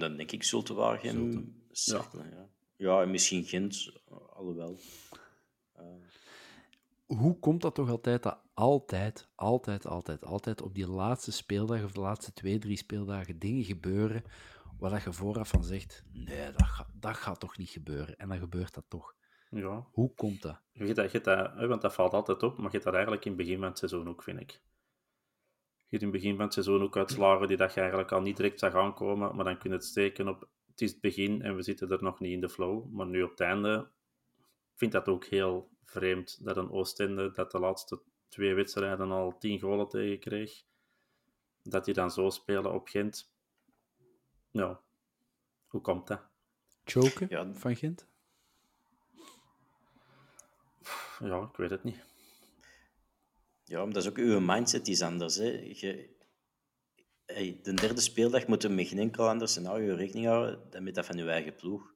Dan denk ik Zulte. Cercle, ja. ja. en misschien Gent, alhoewel. Hoe komt dat toch altijd dat altijd, altijd, altijd, altijd op die laatste speeldag of de laatste twee, drie speeldagen dingen gebeuren waar dat je vooraf van zegt, nee, dat, gaat dat gaat toch niet gebeuren. En dan gebeurt dat toch. Ja, Hoe komt dat? Je dat, je dat, hè, want dat valt altijd op, maar je hebt dat eigenlijk in het begin van het seizoen ook, vind ik. Je hebt in het begin van het seizoen ook uitslagen die dat je eigenlijk al niet direct zag aankomen, maar dan kun je het steken op het is het begin en we zitten er nog niet in de flow. Maar nu op het einde ik vind dat ook heel vreemd dat een Oostende dat de laatste twee wedstrijden al tien golen tegen kreeg, dat die dan zo spelen op Gent. Ja, hoe komt dat? Choken Ja. van Gent? Ja, ik weet het niet. Ja, maar dat is ook uw mindset is anders. Hè. Je, hey, de derde speeldag moet je met geen enkel ander scenario rekening houden dan met dat van je eigen ploeg.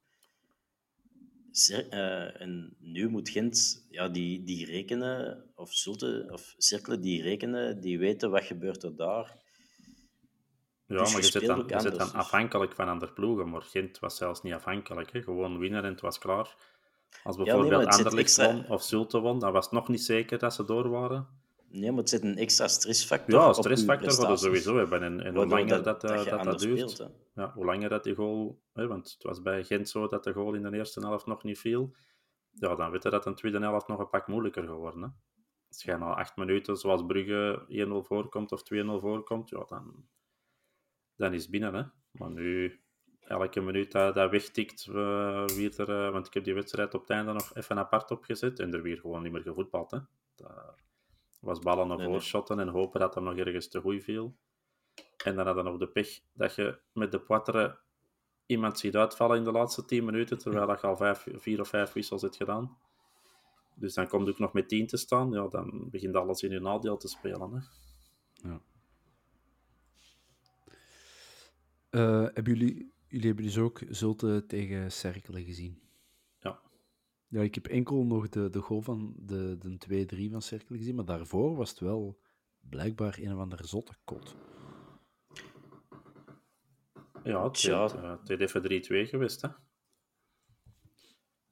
Cer- eh, en nu moet Gent, ja, die, die rekenen, of Zulte, of Cirkelen, die rekenen, die weten wat gebeurt er daar. Ja, Dus maar je je zit dan, je zit dan afhankelijk van andere ploegen. Maar Gent was zelfs niet afhankelijk. Hè. Gewoon winnen en het was klaar. Als bijvoorbeeld zit Anderlecht extra- won of Zulte won, dan was het nog niet zeker dat ze door waren. Nee, maar het zit een extra stressfactor Ja, stressfactor gaat er prestaties. sowieso hebben. En, en hoe langer dat, dat, eh, dat duurt, speelt. Ja, hoe langer dat die goal... Hè, want het was bij Gent zo dat de goal in de eerste helft nog niet viel. Ja, dan weet je dat een tweede helft nog een pak moeilijker geworden. Hè. Als je na acht minuten, zoals Brugge, 1-0 voorkomt of 2-0 voorkomt, ja, dan, dan is het binnen. Hè. Maar nu elke minuut dat, dat wegtikt, uh, wie er, uh, want ik heb die wedstrijd op het einde nog even apart opgezet en er weer gewoon niet meer gevoetbald. Hè. Dat was ballen naar voorshotten en hopen dat hem nog ergens te goed viel. En dan hadden we nog de pech dat je met de Poitre iemand ziet uitvallen in de laatste 10 minuten, terwijl je al vijf, vier of vijf wissels hebt gedaan. Dus dan komt ook nog met 10 te staan. Ja, dan begint alles in je nadeel te spelen. Hè. Ja. Uh, hebben jullie, jullie hebben dus ook Zulte tegen Cerkelen gezien? Ja. Ik heb enkel nog de, de goal van de, de 2-3 van Cerkelen gezien, maar daarvoor was het wel blijkbaar een of andere zotte kot. Ja, het, ja. het, het even 3-2 geweest, hè.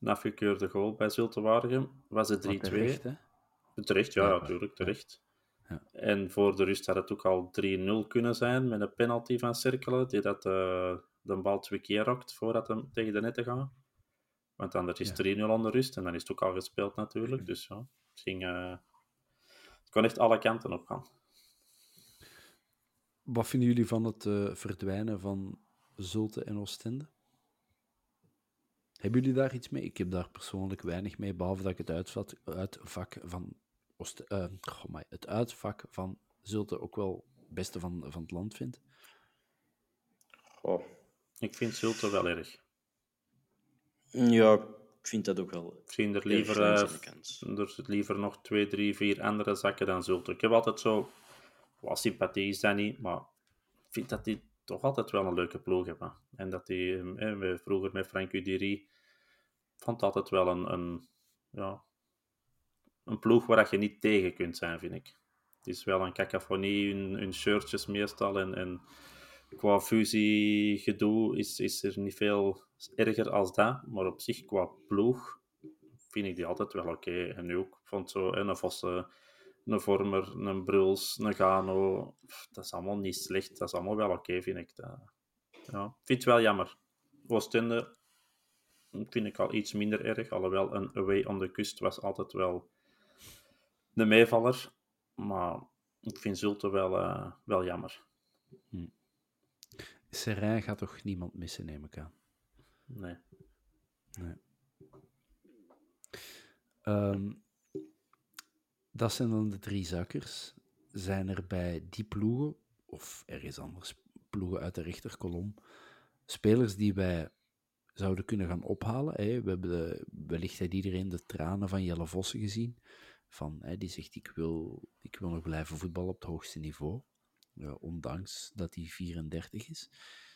Een afgekeurde goal bij Zulte Waregem was het 3-2. Terecht, terecht, ja, natuurlijk, ja, terecht. Ja. En voor de rust had het ook al 3-0 kunnen zijn met een penalty van Cirkelen, die dat uh, de bal twee keer rokt voordat hem tegen de netten gaat. Want anders is 3-0 aan de rust en dan is het ook al gespeeld natuurlijk. Dus ja, het, ging, uh, het kon echt alle kanten op gaan. Wat vinden jullie van het uh, verdwijnen van Zulte en Oostende? Hebben jullie daar iets mee? Ik heb daar persoonlijk weinig mee, behalve dat ik het uitvak, uitvak van Oost, uh, oh my, het uitvak van Zulte ook wel het beste van, van het land vind. Oh. Ik vind Zulte wel erg. Ja, ik vind dat ook wel. Zie er liever, uh, er liever nog twee, drie, vier andere zakken dan Zulte. Ik heb altijd zo, wel sympathie is dat niet, maar ik vind dat die toch altijd wel een leuke ploeg hebben. En dat die, eh, vroeger met Frank Udiri, vond altijd wel een, een, ja, een ploeg waar je niet tegen kunt zijn, vind ik. Het is wel een cacophonie, hun, hun shirtjes meestal. En, en qua fusiegedoe is, is er niet veel erger als dat. Maar op zich, qua ploeg, vind ik die altijd wel oké. En nu ook, vond zo een Vosse, een Vormer, een Bruls, een Gano. Dat is allemaal niet slecht. Dat is allemaal wel oké, vind ik. Dat, ja, vind het wel jammer. Oostende vind ik al iets minder erg. Alhoewel een away on the kust was altijd wel de meevaller. Maar ik vind Zulte wel, uh, wel jammer. Hm. Serijn gaat toch niemand missen, neem ik aan? Nee. nee. Um, dat zijn dan de drie zakkers. Zijn er bij die ploegen, of ergens anders, ploegen uit de rechterkolom, spelers die wij zouden kunnen gaan ophalen? Hè? We hebben de, wellicht heeft iedereen de tranen van Jelle Vossen gezien. Van, hè, die zegt, ik wil, ik wil nog blijven voetballen op het hoogste niveau. Ondanks dat hij 34 is.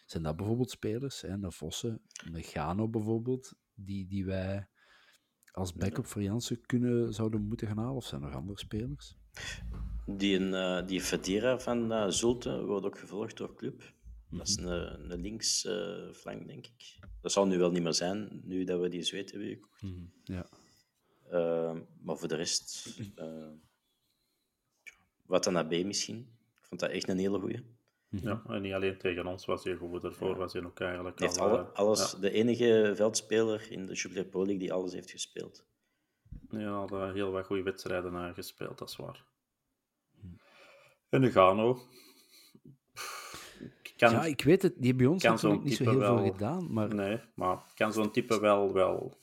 Zijn dat bijvoorbeeld spelers, hè, een Vossen, een Gano bijvoorbeeld, die, die wij als backup voor Jansen kunnen, zouden moeten gaan halen? Of zijn er andere spelers? Die, uh, die Federa van uh, Zulte wordt ook gevolgd door club. Dat is mhm. een, een linksflank, uh, denk ik. Dat zal nu wel niet meer zijn, nu dat we die zweet hebben gekocht. Mm Ja. Uh, maar voor de rest, uh, wat dan naar B misschien. Ik vond dat echt een hele goeie. Mhm. Ja, en niet alleen tegen ons was hij goed, daarvoor ja. was hij ook eigenlijk al... Alle, eh, alles, ja. De enige veldspeler in de Jubilee Pro League die alles heeft gespeeld. Ja, had heel wat goede wedstrijden gespeeld, dat is waar. Mhm. En de Gano. Kan, ja, ik weet het. Die bij ons natuurlijk niet zo heel wel, veel gedaan, maar... Nee, maar kan zo'n type wel, wel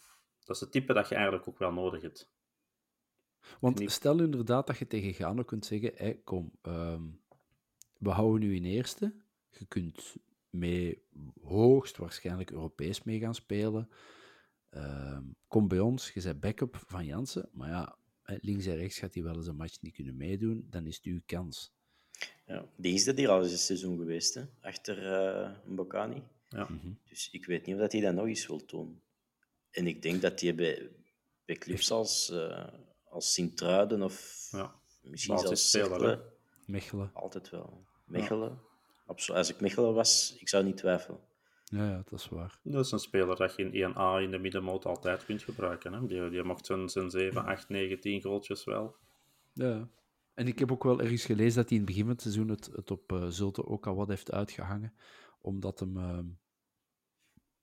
dat is het type dat je eigenlijk ook wel nodig hebt. Want stel inderdaad dat je tegen Gano kunt zeggen: hey, kom, um, we houden nu in eerste. Je kunt mee hoogstwaarschijnlijk Europees mee gaan spelen. Um, kom bij ons, je bent backup van Jansen. Maar ja, links en rechts gaat hij wel eens een match niet kunnen meedoen. Dan is het uw kans. Ja, die is dat hier al eens een seizoen geweest, hè? achter uh, Mbokani. Ja. Mhm. Dus ik weet niet of hij dat nog eens wil doen. En ik denk dat die bij, bij clubs als, uh, als Sint-Truiden of ja. misschien zelfs Mechelen. Altijd wel. Mechelen. Ja. Als ik Mechelen was, ik zou niet twijfelen. Ja, ja, dat is waar. Dat is een speler dat je in 1A in de middenmoot altijd kunt gebruiken. Hè? Die, die mocht zijn, zijn 7, 8, 9, 10 goaltjes wel. Ja. En ik heb ook wel ergens gelezen dat hij in het begin van het seizoen het, het op uh, Zulte ook al wat heeft uitgehangen. Omdat hem... Uh,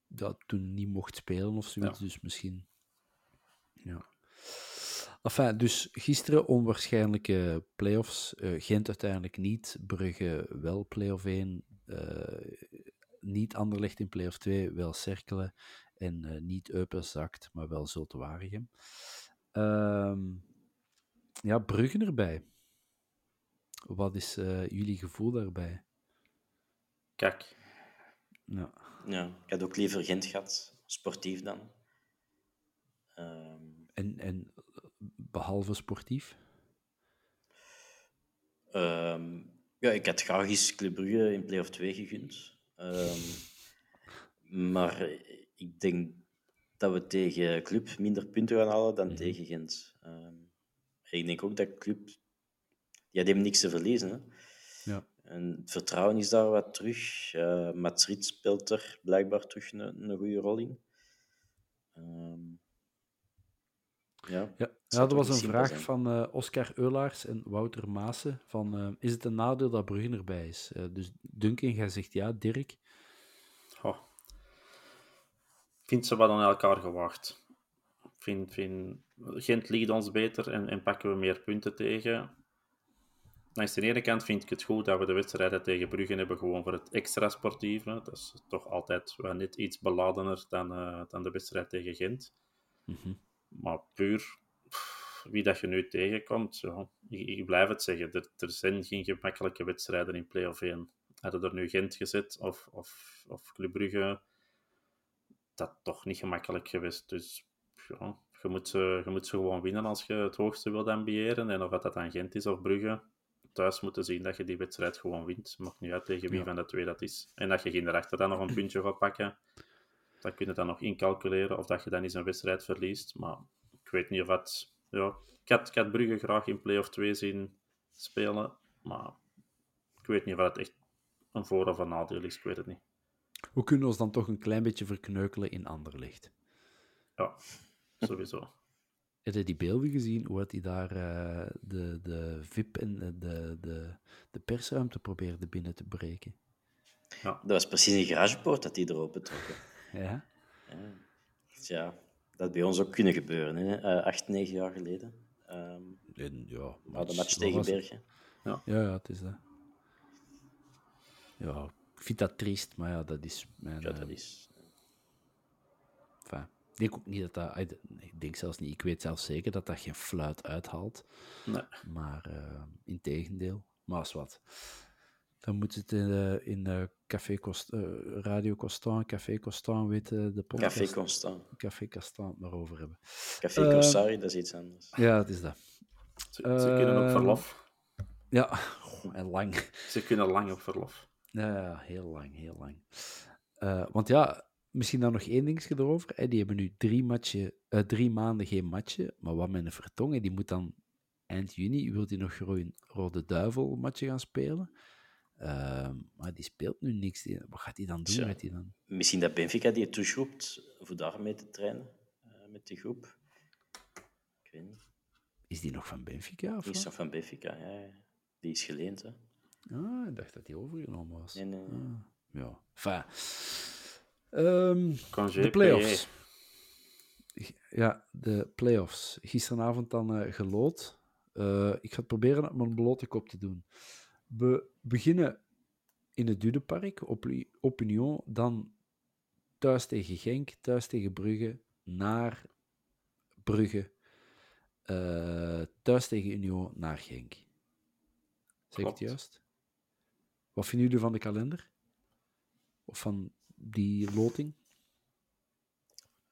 dat toen niet mocht spelen of zoiets. Dus misschien. Ja. Enfin, dus gisteren onwaarschijnlijke play-offs. Uh, Gent uiteindelijk niet. Brugge wel play-off 1. Uh, niet Anderlecht in play-off 2, wel Cerkelen. En eh, niet Eupen zakt, maar wel Zulte Waregem. Ehm, ja, Bruggen erbij. Wat is eh, jullie gevoel daarbij? Kijk, Ja. Ja, ik had ook liever Gent gehad, sportief dan. Ehm, En, en eh, behalve sportief? ehm, ja, ik had graag eens Club Brugge in play-off 2 gegund. Ehm, maar ik denk dat we tegen Club minder punten gaan halen dan tegen Gent. Ehm, ik denk ook dat Club... Ja, die hebben niks te verliezen. Hè. Ja. En het vertrouwen is daar wat terug. Uh, Mats Rit speelt er blijkbaar terug een, een goede rol in. Ja, Ja, ja er toch was een vraag zijn. van eh, Oscar Eulaars en Wouter Maassen. Van, eh, is het een nadeel dat Bruggen erbij is? Eh, dus Duncan, jij zegt ja. Dirk? oh. vind ze wat aan elkaar gewaagd. Vind, vind, Gent ligt ons beter en, en pakken we meer punten tegen. Langs de ene kant vind ik het goed dat we de wedstrijden tegen Brugge hebben, gewoon voor het extra sportieve. Dat is toch altijd wel net iets beladener dan, eh, dan de wedstrijd tegen Gent. Mhm. Maar puur wie dat je nu tegenkomt, ja, ik, ik blijf het zeggen. Er, er zijn geen gemakkelijke wedstrijden in play-off 1. Hadden er nu Gent gezet of, of, of Club Brugge, dat toch niet gemakkelijk geweest. Dus ja, je, moet ze, je moet ze gewoon winnen als je het hoogste wilt ambiëren. En of dat dan Gent is of Brugge, thuis moeten zien dat je die wedstrijd gewoon wint. Maakt niet uit tegen wie Ja. van de twee dat is. En dat je geen erachter dan nog een puntje gaat pakken. Dat kun je dan nog incalculeren of dat je dan eens een wedstrijd verliest. Maar ik weet niet of dat... Ja, ik, had, ik had Brugge graag in play-off 2 zien spelen. Maar ik weet niet of dat echt een voor- of een nadeel is. Ik weet het niet. We kunnen ons dan toch een klein beetje verkneukelen in Anderlecht. Ja, sowieso. Heb je die beelden gezien, hoe dat hij daar eh, de, de VIP en de, de, de, persruimte probeerde binnen te breken? Dat was precies een garagepoort dat die er open trok. hè. Ja? Ja, dat had bij ons ook kunnen gebeuren, hè. Eh, acht, negen jaar geleden. Ehm En, ja, maar de match tegen? Bergen. Ja, ja, het is dat. Ja, ik vind dat triest, maar ja, dat is mijn... Ja, eh, dat is... Enfin, ik denk ook niet dat dat... Ik denk zelfs niet, ik weet zelfs zeker dat dat geen fluit uithaalt. Nee. Maar uh, in tegendeel. Maar als wat. Dan moet het in, eh, in eh, Café Cost, eh, Radio Constant, Café Constant, weet eh, de podcast. Café Constant. Café Constant maar over hebben. Café Eh, Corsari, dat is iets anders. Ja, het is dat. Ze, ze kunnen op Eh, verlof. Ja, en lang. Ze kunnen lang op verlof. Ja, ja, heel lang, heel lang. Eh, want ja, misschien dan nog één dingetje erover. Hè. Die hebben nu drie, matchen, eh, drie maanden geen matchen. Maar wat met een Vertongen, die moet dan eind juni, wil hij nog gewoon Rode Duivel matchen gaan spelen. Ehm, maar die speelt nu niks. Die- wat gaat hij dan doen? Gaat hij dan... Misschien dat Benfica die toeschroept voor daarmee te trainen, eh, met die groep. Ik weet niet. Is die nog van Benfica? Of Die is toch van Benfica, ja. Die is geleend, hè. Ah, ik dacht dat hij overgenomen was. Nee, nee. Ah, ja, enfin. Ehm, de play-offs. Ja, de play-offs. Gisteravond dan eh gelood. Eh, ik ga het proberen op mijn blote kop te doen. We beginnen in het Dudepark, op, op Union, dan thuis tegen Genk, thuis tegen Brugge, naar Brugge, eh, thuis tegen Union, naar Genk. Zeg ik het juist? Wat vinden jullie van de kalender? Of van die loting?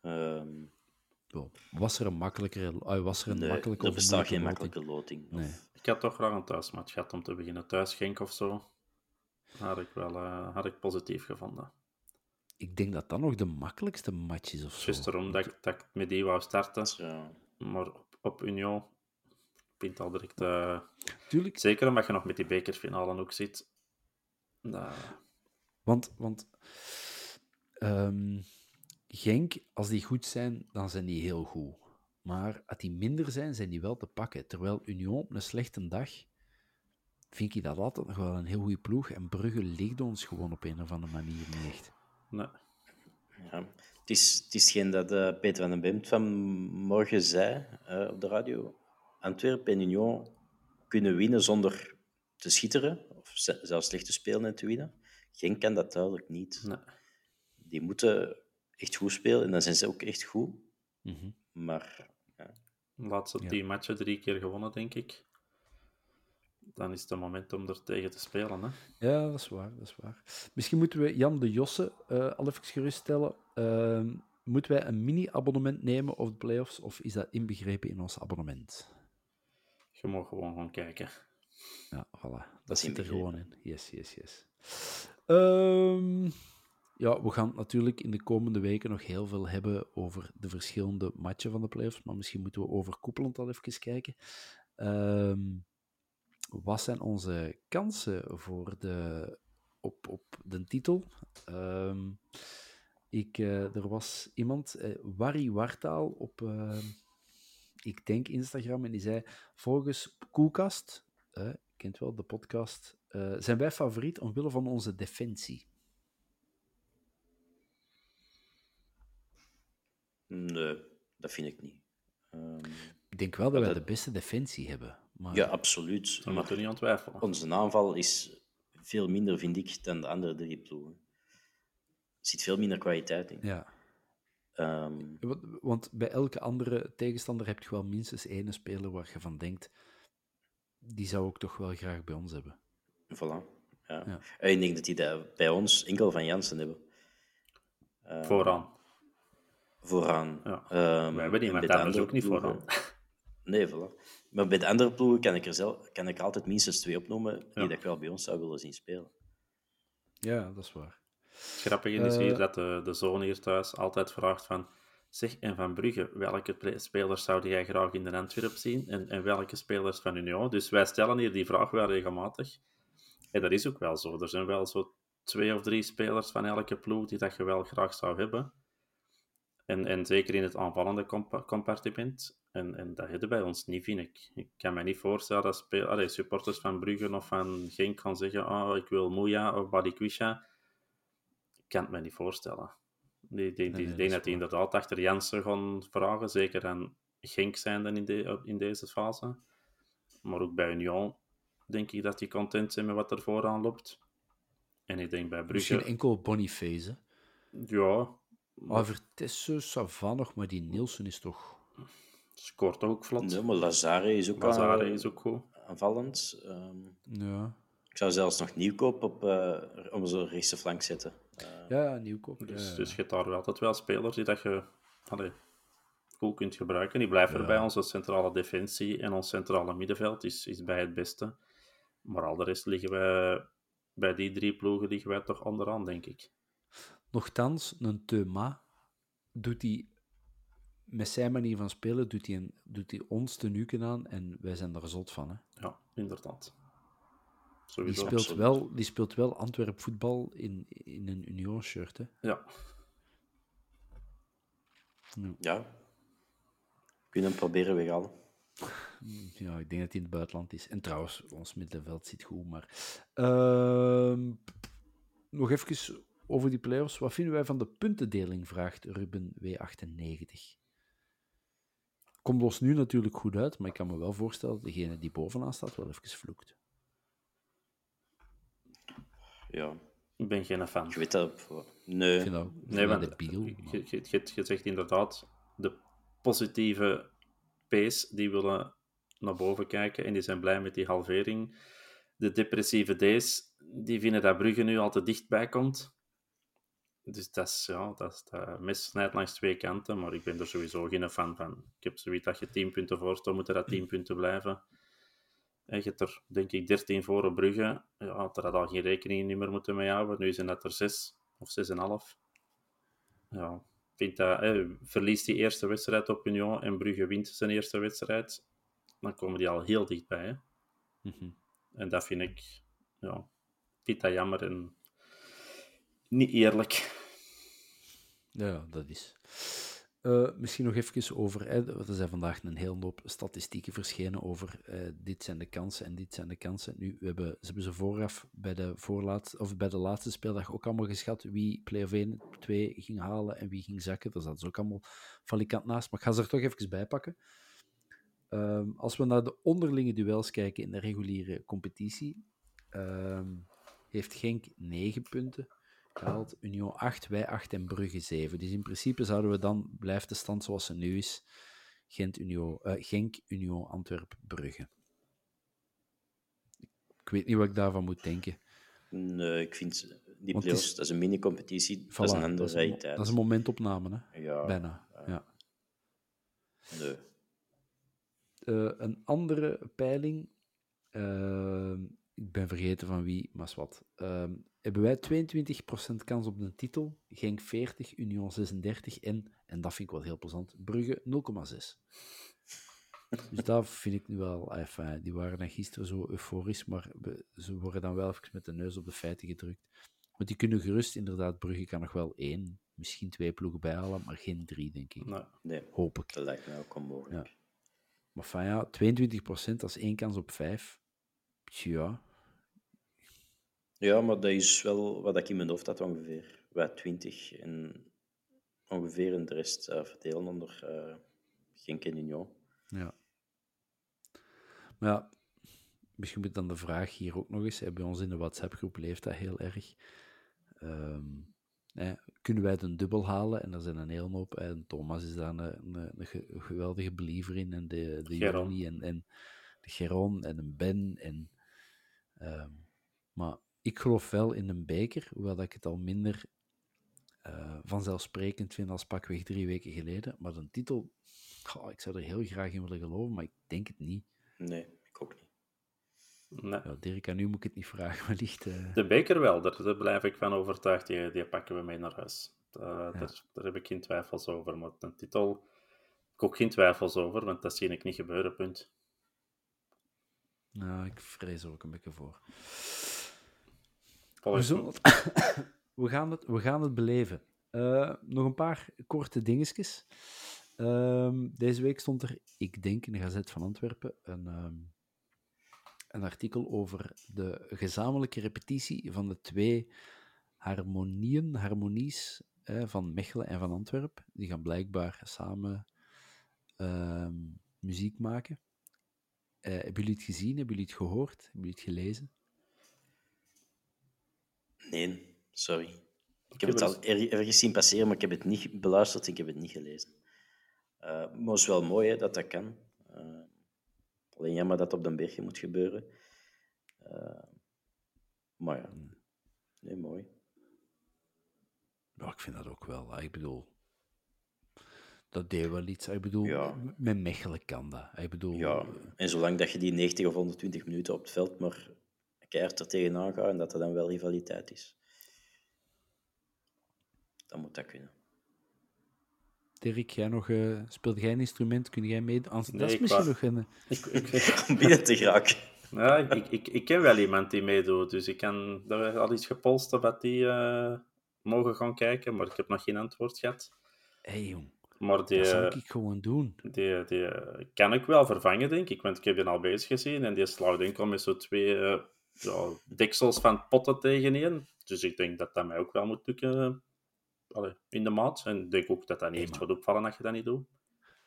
Ehm, Ja, Was er een makkelijkere, was er een nee, makkelijke er of bestaat geen makkelijke loting. Nee. Ik had toch graag een thuismatch gehad om te beginnen. Thuis Genk of zo. Had ik wel eh, had ik positief gevonden. Ik denk dat dat nog de makkelijkste match is of zo. Juist erom dat ik, dat ik met die wou starten. Ja. Maar op, op Union vind al direct... eh, Tuurlijk, zeker omdat je nog met die bekerfinale ook zit. Dat- want, want ehm, Genk, als die goed zijn, dan zijn die heel goed. Maar als die minder zijn, zijn die wel te pakken. Terwijl Union op een slechte dag, vind ik dat altijd nog wel een heel goede ploeg. En Brugge ligt ons gewoon op een of andere manier niet echt. nee. Ja. Het is, het is geen dat eh, Peter van den Bemt vanmorgen zei eh, op de radio. Antwerpen en Union kunnen winnen zonder te schitteren, of ze- zelfs slecht te spelen en te winnen. Genk kan dat duidelijk niet. Nee. Die moeten echt goed spelen en dan zijn ze ook echt goed. Mhm. Maar ja, laatste Ja. tien matchen drie keer gewonnen, denk ik. Dan is het een moment om er tegen te spelen. Hè? Ja, dat is waar, dat is waar. Misschien moeten we Jan de Josse eh al even geruststellen. Ehm, moeten wij een mini-abonnement nemen op de playoffs, of is dat inbegrepen in ons abonnement? Je mag gewoon gaan kijken. Ja, voilà. Dat, is zit er gewoon in. Yes, yes, yes. Ehm, ja, we gaan natuurlijk in de komende weken nog heel veel hebben over de verschillende matchen van de playoffs, maar misschien moeten we overkoepelend al even kijken. Ehm, wat zijn onze kansen voor de, op, op de titel? Ehm, ik, eh, er was iemand, eh, Warry Wartaal, op, eh, ik denk Instagram, en die zei, volgens Koelkast, eh, kent wel de podcast, zijn wij favoriet omwille van onze defensie. Nee, dat vind ik niet. Ehm, Ik denk wel dat wij dat- de beste defensie hebben. Maar ja, absoluut. Daar Maar moeten we niet aan twijfelen. onze aanval is veel minder, vind ik, dan de andere drie ploegen. Er zit veel minder kwaliteit in. ja. Ehm, Want, want bij elke andere tegenstander heb je wel minstens één speler waar je van denkt, die zou ik toch wel graag bij ons hebben. voilà. Ja. Ja. En ik denk dat die dat bij ons enkel van Jansen hebben. Ehm, Vooraan. Vooraan. Ja. Ehm, We hebben is andere ook niet ploegen- vooraan. Nee, voilà. Maar bij de andere ploegen kan ik er zelf, kan ik altijd minstens twee opnoemen die Ja. dat ik wel bij ons zou willen zien spelen. Ja, dat is waar. Het grappige is Eh, hier dat de, de zoon hier thuis altijd vraagt van... Zeg, en van Brugge, welke spelers zou jij graag in de Antwerp zien? En, en welke spelers van Union? Dus wij stellen hier die vraag wel regelmatig. En dat is ook wel zo. Er zijn wel zo twee of drie spelers van elke ploeg die dat je wel graag zou hebben. En, en zeker in het aanvallende compa- compartiment. En, en dat hebben bij ons niet, vind ik. Ik kan me niet voorstellen dat speel, allee, supporters van Brugge of van Genk gaan zeggen oh, ik wil Mouya of Balikwisha. Ik kan het me niet voorstellen. Die, die, die, nee, ik dat denk is dat die inderdaad achter Jansen gaan vragen. Zeker aan Genk zijn dan in, de, in deze fase. Maar ook bij Union denk ik dat die content zijn met wat er vooraan loopt. En ik denk bij Brugge... Misschien enkel Boniface. hè. Ja, Maar Vertessen, Savan nog, maar die Nielsen is toch... scoort ook vlot. Nee, maar Lazare is ook, Lazare aan- is ook goed. aanvallend. Ehm, Ja, ik zou zelfs nog Nieuwkoop op eh onze rechtse flank zetten. Eh, ja Nieuwkoop. Dus, ja, ja. dus je hebt daar wel altijd wel spelers die dat je allee, goed kunt gebruiken. Die blijven erbij. Onze centrale defensie en ons centrale middenveld is, is bij het beste. Maar al de rest liggen wij... Bij die drie ploegen liggen wij toch onderaan, denk ik. Nochtans, een Teuma doet hij met zijn manier van spelen, doet hij, een, doet hij ons te nuken aan en wij zijn er zot van. Hè. Ja, inderdaad. Die, Sowieso. speelt absoluut. wel, die speelt wel Antwerp voetbal in, in een Union-shirt. hè. Ja, ja. We kunnen hem proberen weghalen. Ja, ik denk dat hij in het buitenland is. En trouwens, ons middenveld zit goed, maar... Ehm, nog even over die play-offs. Wat vinden wij van de puntendeling, vraagt Ruben W98. Komt ons nu natuurlijk goed uit, maar ik kan me wel voorstellen dat degene die bovenaan staat wel even vloekt. Ja, ik ben geen fan. je weet dat. Nee. Ik vind dat, ik vind Nee, want debiel. je, maar- je, je, je- je zegt inderdaad, de positieve P's die willen naar boven kijken en die zijn blij met die halvering. De depressieve D's, die vinden dat Brugge nu al te dichtbij komt. Dus dat is, ja, dat is, dat mes snijdt langs twee kanten, maar ik ben er sowieso geen fan van. Ik heb zoiets dat je 10 punten voor staat, moeten dat 10 punten blijven. En je hebt er, denk ik, 13 voor op Brugge. Ja, had er al geen rekening meer moeten mee houden. Nu zijn dat er 6 of 6,5. Ja, ik vind dat, hè, verliest die eerste wedstrijd op Union en Brugge wint zijn eerste wedstrijd, dan komen die al heel dichtbij. Hè? Mhm. En dat vind ik, ja, vind dat jammer en niet eerlijk. Ja, dat is. Eh, misschien nog even over, hè, er zijn vandaag een hele hoop statistieken verschenen over eh, dit zijn de kansen en dit zijn de kansen. Nu, we hebben, ze hebben ze vooraf bij de, voorlaat, of bij de laatste speeldag ook allemaal geschat wie play-off 1, 2 ging halen en wie ging zakken. Daar zaten ze ook allemaal valikant naast, maar ik ga ze er toch even bij pakken. Ehm, als we naar de onderlinge duels kijken in de reguliere competitie, ehm, heeft Genk 9 punten gehaald, Union 8, wij 8 en Brugge 7. Dus in principe zouden we dan, blijft de stand zoals ze nu is, Gent, Union, uh, Genk, Union, Antwerp, Brugge. Ik weet niet wat ik daarvan moet denken. Nee, ik vind die dat is een mini-competitie, voilà, dat is een andere dat is een, Dat is een momentopname, hè? Ja. Bijna, ja. Nee. Uh, een andere peiling, uh, ik ben vergeten van wie, maar wat. Uh, hebben wij 22% kans op de titel, Genk 40, Union 36 en, en dat vind ik wel heel plezant, Brugge 0,6. Dus dat vind ik nu wel, enfin, die waren dan gisteren zo euforisch, maar ze worden dan wel even met de neus op de feiten gedrukt. Want die kunnen gerust, inderdaad, Brugge kan nog wel één, misschien twee ploegen bijhalen, maar geen drie, denk ik. Nee, nee. Hoop ik. Dat lijkt me ook onmogelijk. Ja. Maar van ja, 22% dat is één kans op vijf. Ja. Ja, maar dat is wel wat ik in mijn hoofd had ongeveer. Wij 20 en ongeveer en de rest uh, verdelen onder uh, Genk en Union. Ja. Maar ja, misschien moet dan de vraag hier ook nog eens. Hè, bij ons in de WhatsApp-groep leeft dat heel erg. Um, hè, kunnen wij het een dubbel halen? En er zijn een hele hoop. En Thomas is daar een, een, een geweldige believer in. En de, de Jeroni en, en de Geron en een Ben. En, um, maar ik geloof wel in een beker, hoewel ik het al minder uh, vanzelfsprekend vind als pakweg drie weken geleden. Maar een titel, ik zou er heel graag in willen geloven, maar ik denk het niet. Nee, ik ook niet. Nee. Ja, Dirk, aan nu moet ik het niet vragen, maar ligt... Uh... De beker wel, daar, daar, blijf ik van overtuigd. Die, die pakken we mee naar huis. Uh, ja. daar, daar, heb ik geen twijfels over. Maar een titel heb ik ook geen twijfels over, want dat zie ik niet gebeuren, punt. Nou, ik vrees er ook een beetje voor. We, zullen... we, gaan het, we gaan het beleven. Uh, nog een paar korte dingetjes. Uh, deze week stond er, ik denk in de Gazet van Antwerpen, een, um, een artikel over de gezamenlijke repetitie van de twee harmonieën, harmonies eh, van Mechelen en van Antwerpen. Die gaan blijkbaar samen uh, muziek maken. Uh, hebben jullie het gezien? Hebben jullie het gehoord? Hebben jullie het gelezen? Nee, sorry. Ik heb het al er, ergens zien passeren, maar ik heb het niet beluisterd en ik heb het niet gelezen. Uh, maar het is wel mooi hè, dat dat kan. Uh, alleen jammer dat het op den bergen moet gebeuren. Uh, maar ja, nee, mooi. Ja, ik vind dat ook wel. Ik bedoel, dat deed wel iets. Ik bedoel, ja. met Mechelen kan dat. Ik bedoel, ja, en zolang dat je die 90 of 120 minuten op het veld maar keihard er tegenaan gaat en dat er dan wel rivaliteit is. Dan moet dat kunnen. Dirk, jij nog, uh, speelde jij een instrument? Kun jij mee? Anders, Nee, dat is ik misschien wou- nog een... Ik, ik, Om binnen te geraken. ja, ik, ik, ik ken wel iemand die meedoet, dus ik kan daar al iets gepolst dat die eh, mogen gaan kijken, maar ik heb nog geen antwoord gehad. Hé, hey, jong. Maar die, Dat zou eh, ik gewoon doen. die, die eh, kan ik wel vervangen, denk ik, want ik heb die al bezig gezien en die slaat enkel met zo twee eh, ja, deksels van potten tegenin. Dus ik denk dat dat mij ook wel moet lukken eh, allee, in de maat. En ik denk ook dat dat niet echt gaat opvallen als je dat niet doet.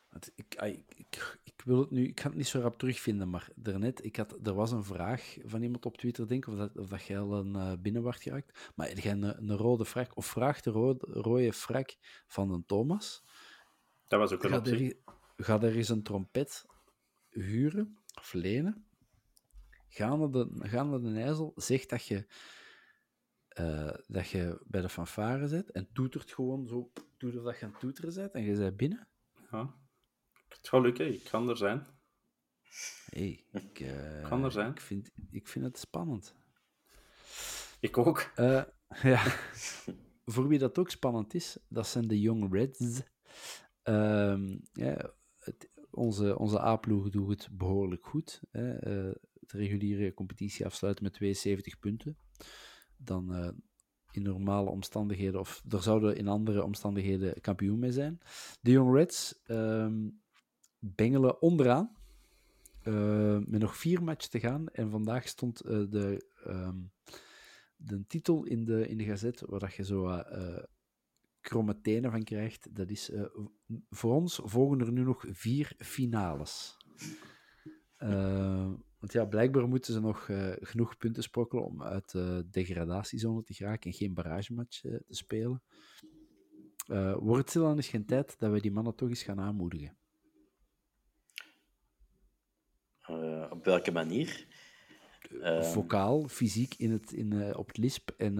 Want ik, ik, ik, ik wil het nu... Ik ga het niet zo rap terugvinden, maar daarnet... Ik had, er was een vraag van iemand op Twitter, denk ik, of dat, of dat jij al een uh, binnen werd geraakt. Maar een, een rode frak, of vraagt de rode, rode frak van een Thomas... Dat was ook een Ga optie. er, ga er eens een trompet huren of lenen. Ga naar de, ga naar de IJssel. Zeg dat je, eh, dat je bij de fanfare zit en toetert gewoon zo. Doe dat je aan het toeteren bent en je bent binnen. Ja. Het gaat lukken, ik kan er zijn. Hey, ik, eh, Kan er zijn. Ik vind, ik vind het spannend. Ik ook. Eh, ja. Voor wie dat ook spannend is, dat zijn de Young Reds. Ehm, ja, het- onze, onze A-ploeg doet het behoorlijk goed. Hè. De reguliere competitie afsluiten met 72 punten. Dan eh, in normale omstandigheden, of er zouden in andere omstandigheden kampioen mee zijn. De Young Reds ehm, bengelen onderaan. eh, met nog vier matchen te gaan. En vandaag stond eh, de, ehm, de titel in de, in de gazet, waar dat je zo eh kromme tenen van krijgt. Dat is voor ons volgen er nu nog vier finales. Eh, Want ja, blijkbaar moeten ze nog eh, genoeg punten sprokkelen om uit de degradatiezone te geraken en geen barragematch uh, te spelen. Uh, wordt het dan eens geen tijd dat we die mannen toch eens gaan aanmoedigen? op welke manier? Ehm, Vocaal, fysiek in het, in, op het lisp en...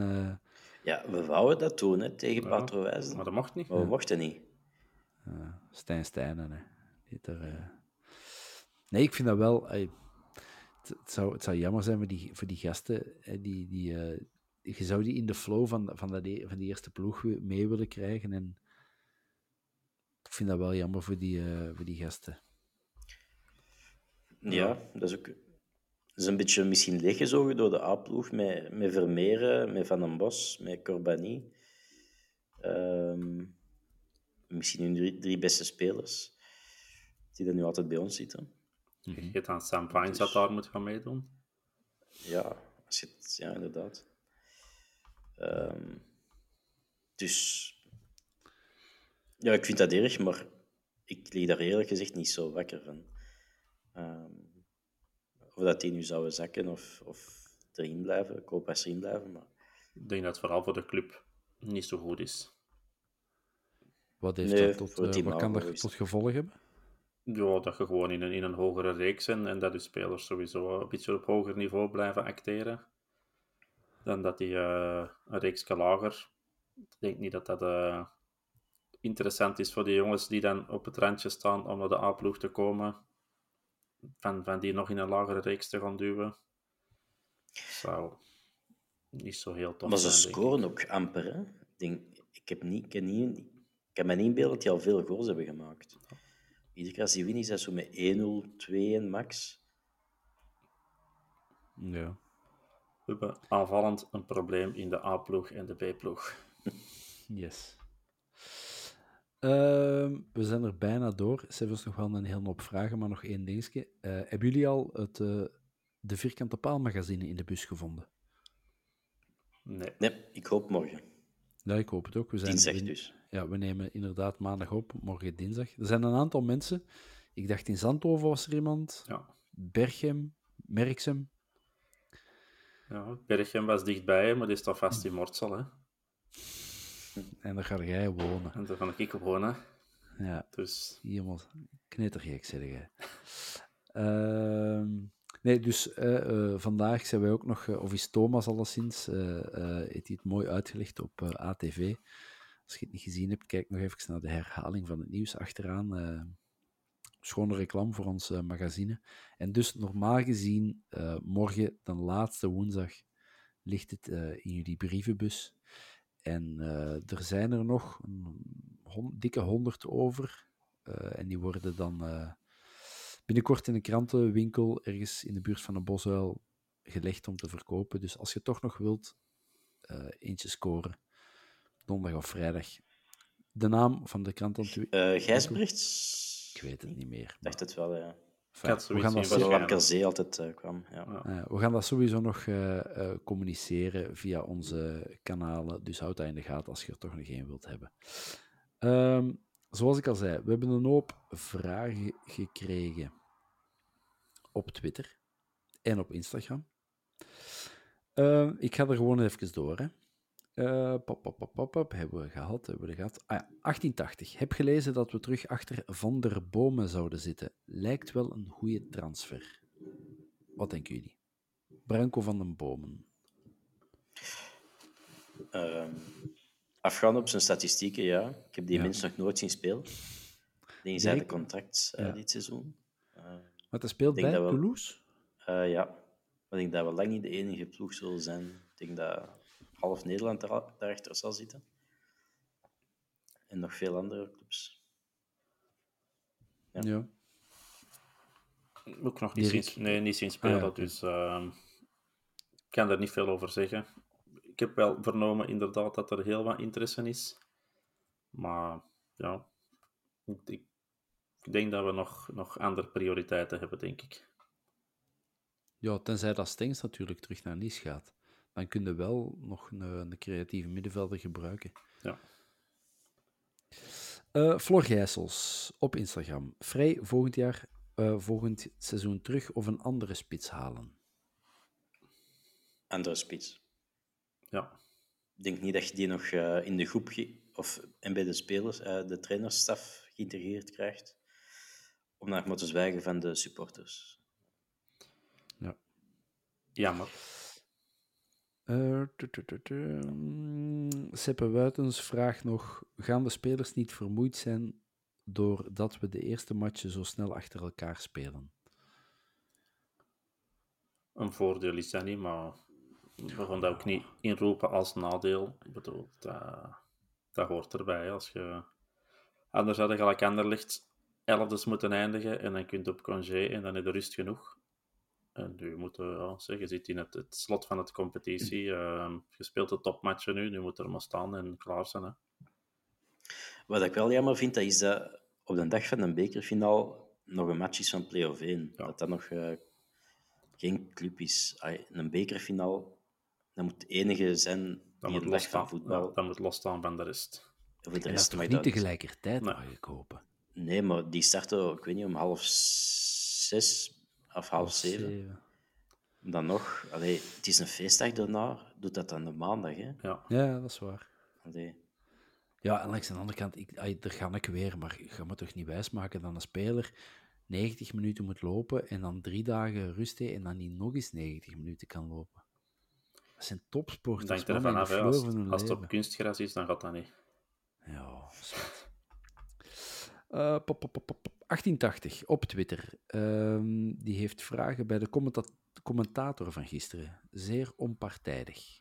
Ja, we wouden dat doen hè, tegen ja, Patrowijs. Maar dat mocht niet. Maar we mochten niet. Stijn Stijnen, hè. Er, Nee, ik vind dat wel... het, zou, het zou jammer zijn voor die, voor die gasten die... die je zou die in de flow van, van, dat, e, van die eerste ploeg mee willen krijgen. En ik vind dat wel jammer voor die, uh, voor die gasten. Ja, dat is ook dat is een beetje misschien leeggezogen door de A-ploeg met, met Vermeeren, met Van den Bos, met Corbani. Um, misschien hun drie, drie, beste spelers, die er nu altijd bij ons zitten. Je hebt aan Sam Vines dus, dat daar moet gaan meedoen. Ja, als je het, ja inderdaad. Um, dus ja, ik vind dat erg, maar ik lig daar eerlijk gezegd niet zo wakker van. Um, of dat die nu zouden zakken of, of erin blijven, Koophuis erin blijven. Maar... Ik denk dat het vooral voor de club niet zo goed is. Wat, heeft nee, dat tot, uh, wat kan dat tot gevolg hebben? Ja, dat je gewoon in een, in een hogere reeks bent en dat de spelers sowieso een beetje op hoger niveau blijven acteren dan dat die uh, een reeks lager. Ik denk niet dat dat uh, interessant is voor die jongens die dan op het randje staan om naar de A-ploeg te komen, van, van die nog in een lagere reeks te gaan duwen. Zou niet zo heel tof Maar ze scoren ook amper, hè? Ik, denk, ik, heb niet, ik, heb niet, ik kan me niet inbeelden dat die al veel goals hebben gemaakt. Iedere keer als die winnen, is dat zo met 1-0, 2-1 max. Ja. We hebben aanvallend een probleem in de A-ploeg en de B-ploeg. Yes. Uh, we zijn er bijna door. Ze hebben nog wel een hele hoop vragen, maar nog één dingetje. Uh, hebben jullie al het, uh, de Vierkante Paal magazine in de bus gevonden? Nee. Nee, ik hoop morgen. Ja, ik hoop het ook. We zijn dinsdag dus. Ja, we nemen inderdaad maandag op, morgen dinsdag. Er zijn een aantal mensen. Ik dacht in Zandhoven was er iemand. Ja. Berchem, Merksem. Ja, Berchem was dichtbij, maar die is vast in Mortsel, hè? En daar ga jij wonen. En daar ga ik wonen. Ja. Dus... Iemand knettergek, zeg jij. uh, nee, dus uh, uh, vandaag zijn wij ook nog, uh, of is Thomas alleszins, heeft hij het mooi uitgelegd op ATV. Als je het niet gezien hebt, kijk nog even naar de herhaling van het nieuws achteraan. schone reclame voor ons magazine. En dus normaal gezien, morgen, de laatste woensdag, ligt het in jullie brievenbus. En uh, er zijn er nog een dikke honderd over. Uh, en die worden dan uh, binnenkort in een krantenwinkel ergens in de buurt van een bosuil gelegd om te verkopen. Dus als je toch nog wilt eentje scoren, donderdag of vrijdag. De naam van de krant... Uh, Gijsbrechts? Ik weet het niet meer. Ik dacht het wel, ja. Enfin, we gaan dat zo... altijd uh, kwam. Ja. Uh, we gaan dat sowieso nog uh, communiceren via onze kanalen. Dus houd dat in de gaten als je er toch nog één wilt hebben. Um, zoals ik al zei, we hebben een hoop vragen gekregen op Twitter en op Instagram. Uh, ik ga er gewoon even door. Hè. Uh, pop, pop, pop, hebben we gehad, hebben we gehad. Ah ja, 1880. Heb gelezen dat we terug achter Van der Bomen zouden zitten. Lijkt wel een goede transfer. Wat denken jullie? Branko van den Bomen. Uh, afgaan op zijn statistieken, ja. Ik heb die ja. mensen nog nooit zien spelen. Die zijn de contract uh, ja. dit seizoen. Uh, maar hij speelt bij Toulouse? ja. Maar ik denk dat we lang niet de enige ploeg zullen zijn. Ik denk dat half Nederland daar, daarachter zal zitten. En nog veel andere clubs. Ja. ja. Ook nog niet zien, nee, niet zien spelen, ah, ja. dus uh, ik kan daar niet veel over zeggen. Ik heb wel vernomen inderdaad dat er heel wat interesse is. Maar ja, ik, ik denk dat we nog, nog andere prioriteiten hebben, denk ik. Ja, tenzij dat Stengs natuurlijk terug naar Nice gaat dan kun je wel nog een, een creatieve middenvelder gebruiken. Ja. Uh, Flor Gijsels op Instagram. Vrij volgend jaar eh, volgend seizoen terug of een andere spits halen? Andere spits. Ja. Ik denk niet dat je die nog eh, in de groep of, en bij de spelers, eh, de trainersstaf geïntegreerd krijgt. Om naar maar te zwijgen van de supporters. Ja. Jammer. Eh, Seppe Wuitens vraagt nog: gaan de spelers niet vermoeid zijn doordat we de eerste matchen zo snel achter elkaar spelen? Een voordeel is dat niet, maar we gaan dat ook niet inroepen als nadeel. Ik bedoel, dat, dat hoort erbij. Als je... Anders had je gelijk Anderlecht elfdes moeten eindigen en dan kun je op congé en dan is de rust genoeg. En nu moet je, ja, zeg, je zit in het, het slot van het competitie. ehm, je speelt de topmatchen nu, nu moet er maar staan en klaar zijn. Hè. Wat ik wel jammer vind, dat is dat op de dag van de bekerfinaal nog een match is van play-off 1. Ja. Dat dat nog eh, geen club is. Een bekerfinaal, dat moet het enige zijn Dat die moet een dag van losstaan, voetbal... ja, dat moet losstaan van de rest. Voor de En dat toch niet dat- tegelijkertijd, Nee. mag ik hopen? Nee, maar die starten, ik weet niet, om half zes of half zeven. Zeven. Dan nog, allee, het is een feestdag daarna, doet dat dan de maandag. Hè? Ja. Ja, dat is waar. Allee. Ja, en langs de andere kant, ik, daar ga ik weer, maar ik ga me toch niet wijsmaken dat een speler 90 minuten moet lopen en dan drie dagen rust heeft en dan niet nog eens 90 minuten kan lopen. Dat zijn topsporters. denk flow als, het op kunstgras is, dan gaat dat niet. Ja, zwart. Eh, pop, pop, pop, pop, pop. 1880 op Twitter. Ehm, die heeft vragen bij de commenta- commentator van gisteren. Zeer onpartijdig.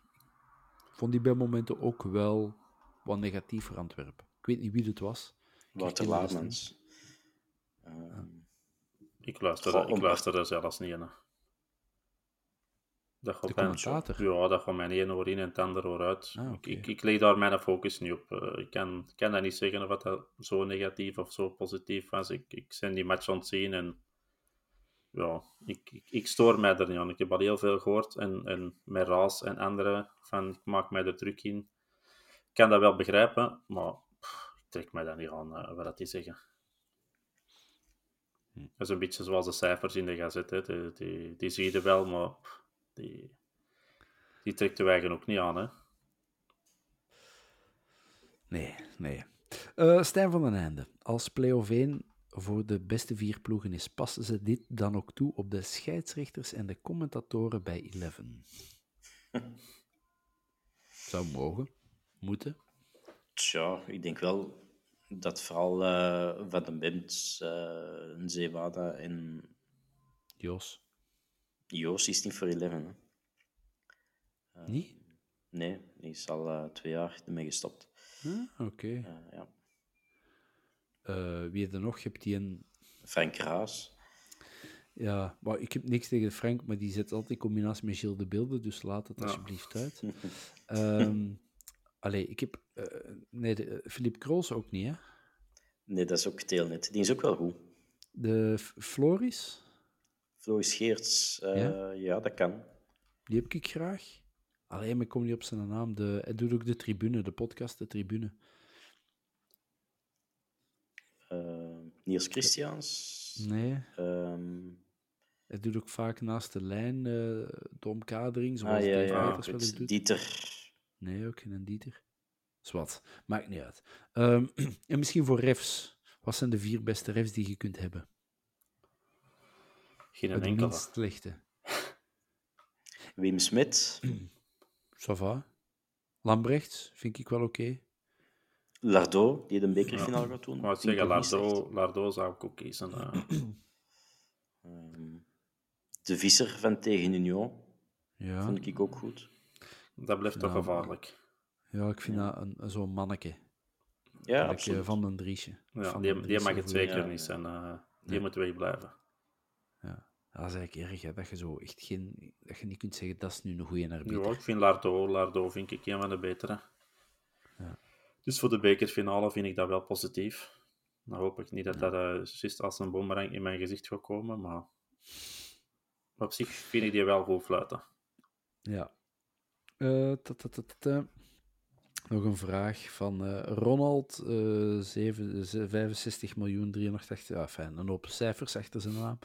Vond die bij momenten ook wel wat negatief voor Antwerpen. Ik weet niet wie het was. Wouter Laarmans. Ehm, Ik luister, Goh, ik luister er zelfs niet in. Dat gaat De mijn- commentator? Ja, dat gaat mijn ene oor in en het andere oor uit. Ah, ik, ik, ik leg daar mijn focus niet op. Eh, ik kan, kan dat niet zeggen of dat zo negatief of zo positief was. Ik, ik ben die match aan het zien en ja, ik, ik, ik stoor mij er niet aan. Ik heb al heel veel gehoord en, en met Raas en anderen van ik maak mij er druk in. Ik kan dat wel begrijpen, maar pff, ik trek mij daar niet aan eh, wat dat die zeggen. Dat is een beetje zoals de cijfers in de gazet. Hè. Die, die, die zie je wel, maar die, die trekt de eigen ook niet aan. Hè. Nee, nee. Eh Stijn van den Einde. Als play-off 1 voor de beste vier ploegen is, passen ze dit dan ook toe op de scheidsrechters en de commentatoren bij Eleven? Zou mogen. Moeten. Tja, ik denk wel dat vooral eh, Van den Bemt, eh Zeewada en Jos. Joost is niet voor 11. Hè. Niet? Nee, die is al eh, twee jaar ermee gestopt. Ah, Oké. Eh, ja. Eh, wie je nog? Je hebt die een... Frank Raas. Ja, maar ik heb niks tegen Frank, maar die zet altijd in combinatie met Gilles de Beelden, dus laat het Ja. alsjeblieft uit. Ehm allee, ik heb... nee, Philippe Krols ook niet, hè? Nee, dat is ook Teelnet. Die is ook wel goed. De Floris, Floris Geerts, eh, Ja? ja? dat kan. die heb ik graag. Alleen, maar ik kom niet op zijn naam. De, hij doet ook de tribune, de podcast De Tribune. Eh, Niels Christians. Nee, Ehm, hij doet ook vaak naast de lijn eh, de omkadering, zoals ah, ja, Dave ja. Wel eens doet. Dieter. Nee, ook geen Dieter. Zwat, maakt niet uit. Ehm, en misschien voor refs. Wat zijn de vier beste refs die je kunt hebben? Geen de enkele. minst slechte. Wim Smit. Ça va. Lambrechts vind ik wel oké. Lardo, die de bekerfinale gaat doen. Vind ik zeggen. Lardo, Lardo zou ik ook kiezen. eh. Ehm, de Visser van tegen Union Ja. vond ik ook goed. dat blijft toch Ja, gevaarlijk. ja, ik vind dat een, een zo'n manneke. Ja, eh, absoluut. Van den Driesje. Ja, Van die, die Driesje mag het zeker Ja, niet ja. zijn. eh, die moet wegblijven. Dat is eigenlijk erg, hè, dat je zo echt geen... Dat je niet kunt zeggen, dat is nu een goede arbiter. Ja, ik vind Lardo, Lardo vind ik een van de betere. Ja. Dus voor de bekerfinale vind ik dat wel positief. Dan hoop ik niet dat dat eh, als een boemerang in mijn gezicht gaat komen, maar op zich vind ik die wel goed fluiten. Ja. Eh. Nog een vraag van uh, Ronald, uh, 7, 65 miljoen 380, ja, fijn, een hoop cijfers achter zijn naam.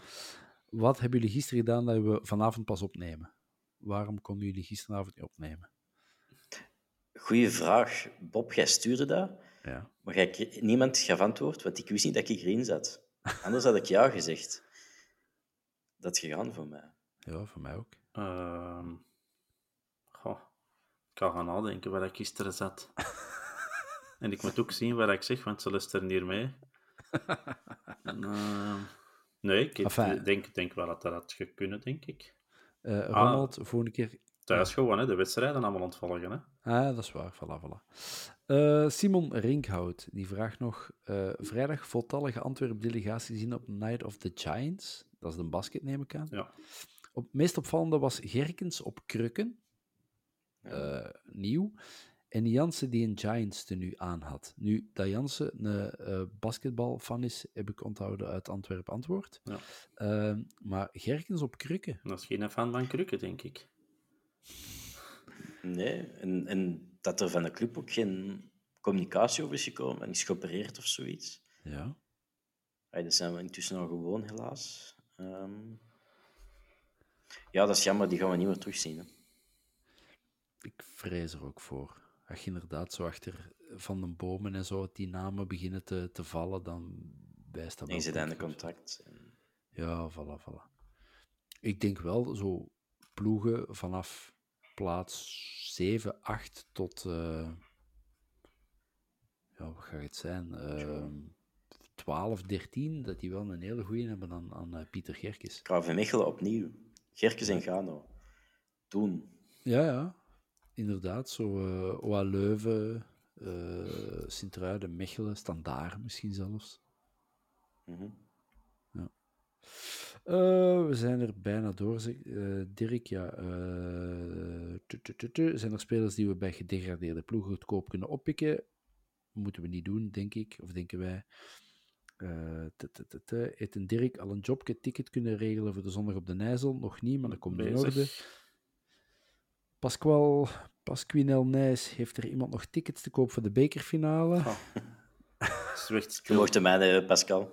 Wat hebben jullie gisteren gedaan dat we vanavond pas opnemen? Waarom konden jullie gisteravond niet opnemen? Goeie vraag. Bob, jij stuurde dat, ja. maar jij, niemand gaf antwoord, want ik wist niet dat ik erin zat. Anders had ik ja gezegd. Dat is gegaan voor mij. Ja, voor mij ook. Uh, goh, ik ga gaan nadenken waar ik gisteren zat. en ik moet ook zien waar ik zeg, want ze luisteren hier mee. uh, nee, ik enfin. denk, denk wel dat dat had kunnen, denk ik. Uh, Ronald, ah, volgende keer... Thuis gewoon, hè, de wedstrijden allemaal ontvolgen. Hè. Ah, dat is waar. Voilà, voilà. Uh, Simon Rinkhout, die vraagt nog... Uh, vrijdag voltallige Antwerp-delegatie zien op Night of the Giants. Dat is de basket, neem ik aan. Ja. Op, het meest opvallende was Gerkens op krukken. Uh, nieuw. En Jansen die een Giants tenue aan had. Nu, dat Jansen een uh, basketbalfan is, heb ik onthouden uit Antwerp Antwoord. Ja. Uh, maar Gerkens op krukken. Dat is geen fan van krukken, denk ik. Nee, en, en dat er van de club ook geen communicatie over is gekomen en is geopereerd of zoiets. Ja. Hey, dat zijn we intussen al gewoon, helaas. Um... Ja, dat is jammer, die gaan we niet meer terugzien. Hè. Ik vrees er ook voor. Als je inderdaad zo achter van de bomen en zo die namen beginnen te, te vallen, dan wijst dat wel. En ze in contact. En... Ja, voilà, voilà. Ik denk wel zo ploegen vanaf plaats 7, 8 tot. Uh... ja, wat gaat het zijn? Uh, 12, 13, dat die wel een hele goede hebben aan, aan uh, Pieter Gerkes. KV Mechelen opnieuw. Gerkes en Gano. Toen. Ja, ja. Inderdaad. Zo uh, OA Leuven, uh, Sint-Truiden, Mechelen, Standaard misschien zelfs. Mm -hmm. ja. Uh, we zijn er bijna door. Uh, Dirk, ja. Tu, tu, tu, zijn er spelers die we bij gedegradeerde ploegen goedkoop kunnen oppikken? Moeten we niet doen, denk ik. Of denken wij. Heeft een Dirk al een jobje ticket kunnen regelen voor de zondag op de Nijzel? Nog niet, maar dat komt in orde. Pasqual, Pasquinel Nijs, heeft er iemand nog tickets te koop voor de bekerfinale? Oh. Je mocht mij, Pascal.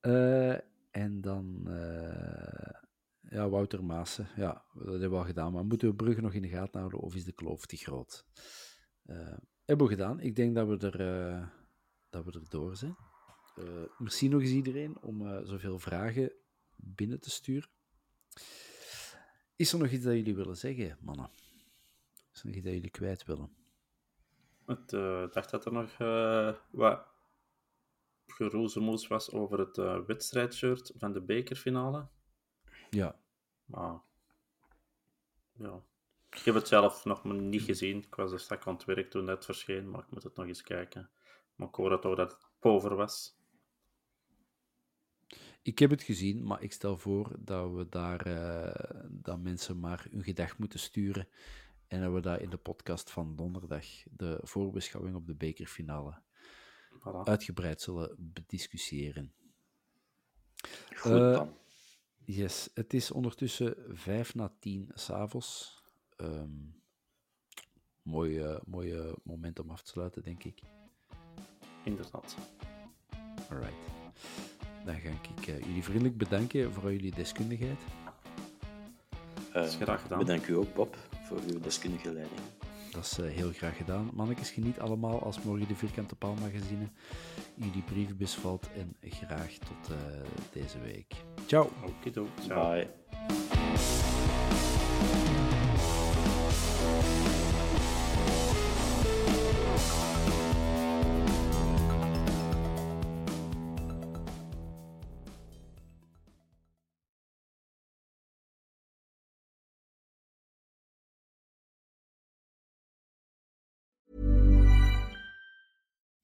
Uh, en dan uh, ja, Wouter Maassen. Ja, dat hebben we al gedaan. Maar moeten we Brugge nog in de gaten houden of is de kloof te groot? Uh, hebben we gedaan. Ik denk dat we er dat we er door zijn. Uh, merci nog eens iedereen om uh, zoveel vragen binnen te sturen. Is er nog iets dat jullie willen zeggen, mannen? Is er nog iets dat jullie kwijt willen? Ik uh, dacht dat er nog wat geroezemoes was over het wedstrijdshirt van de bekerfinale. Ja. Maar, ja. Ik heb het zelf nog niet gezien. Ik was er straks aan het werk toen het verscheen, maar ik moet het nog eens kijken. Maar ik hoorde toch dat het pover was. Ik heb het gezien, maar ik stel voor dat we daar uh, dat mensen maar hun gedacht moeten sturen. En dat we dat in de podcast van donderdag, de voorbeschouwing op de bekerfinale, voilà. uitgebreid zullen bediscussiëren. Goed dan. Uh, yes, het is ondertussen vijf na tien s'avonds. Um, mooi, uh, mooi moment om af te sluiten, denk ik inderdaad. Alright. Dan ga ik uh, jullie vriendelijk bedanken voor jullie deskundigheid. Uh, is graag gedaan. Bedank u ook, Bob, voor uw deskundige leiding. Dat is uh, heel graag gedaan. Mannetjes, geniet allemaal als morgen de Vierkante Paal magazine in jullie brievenbus valt. En graag tot deze week. Ciao. Oké, Bye.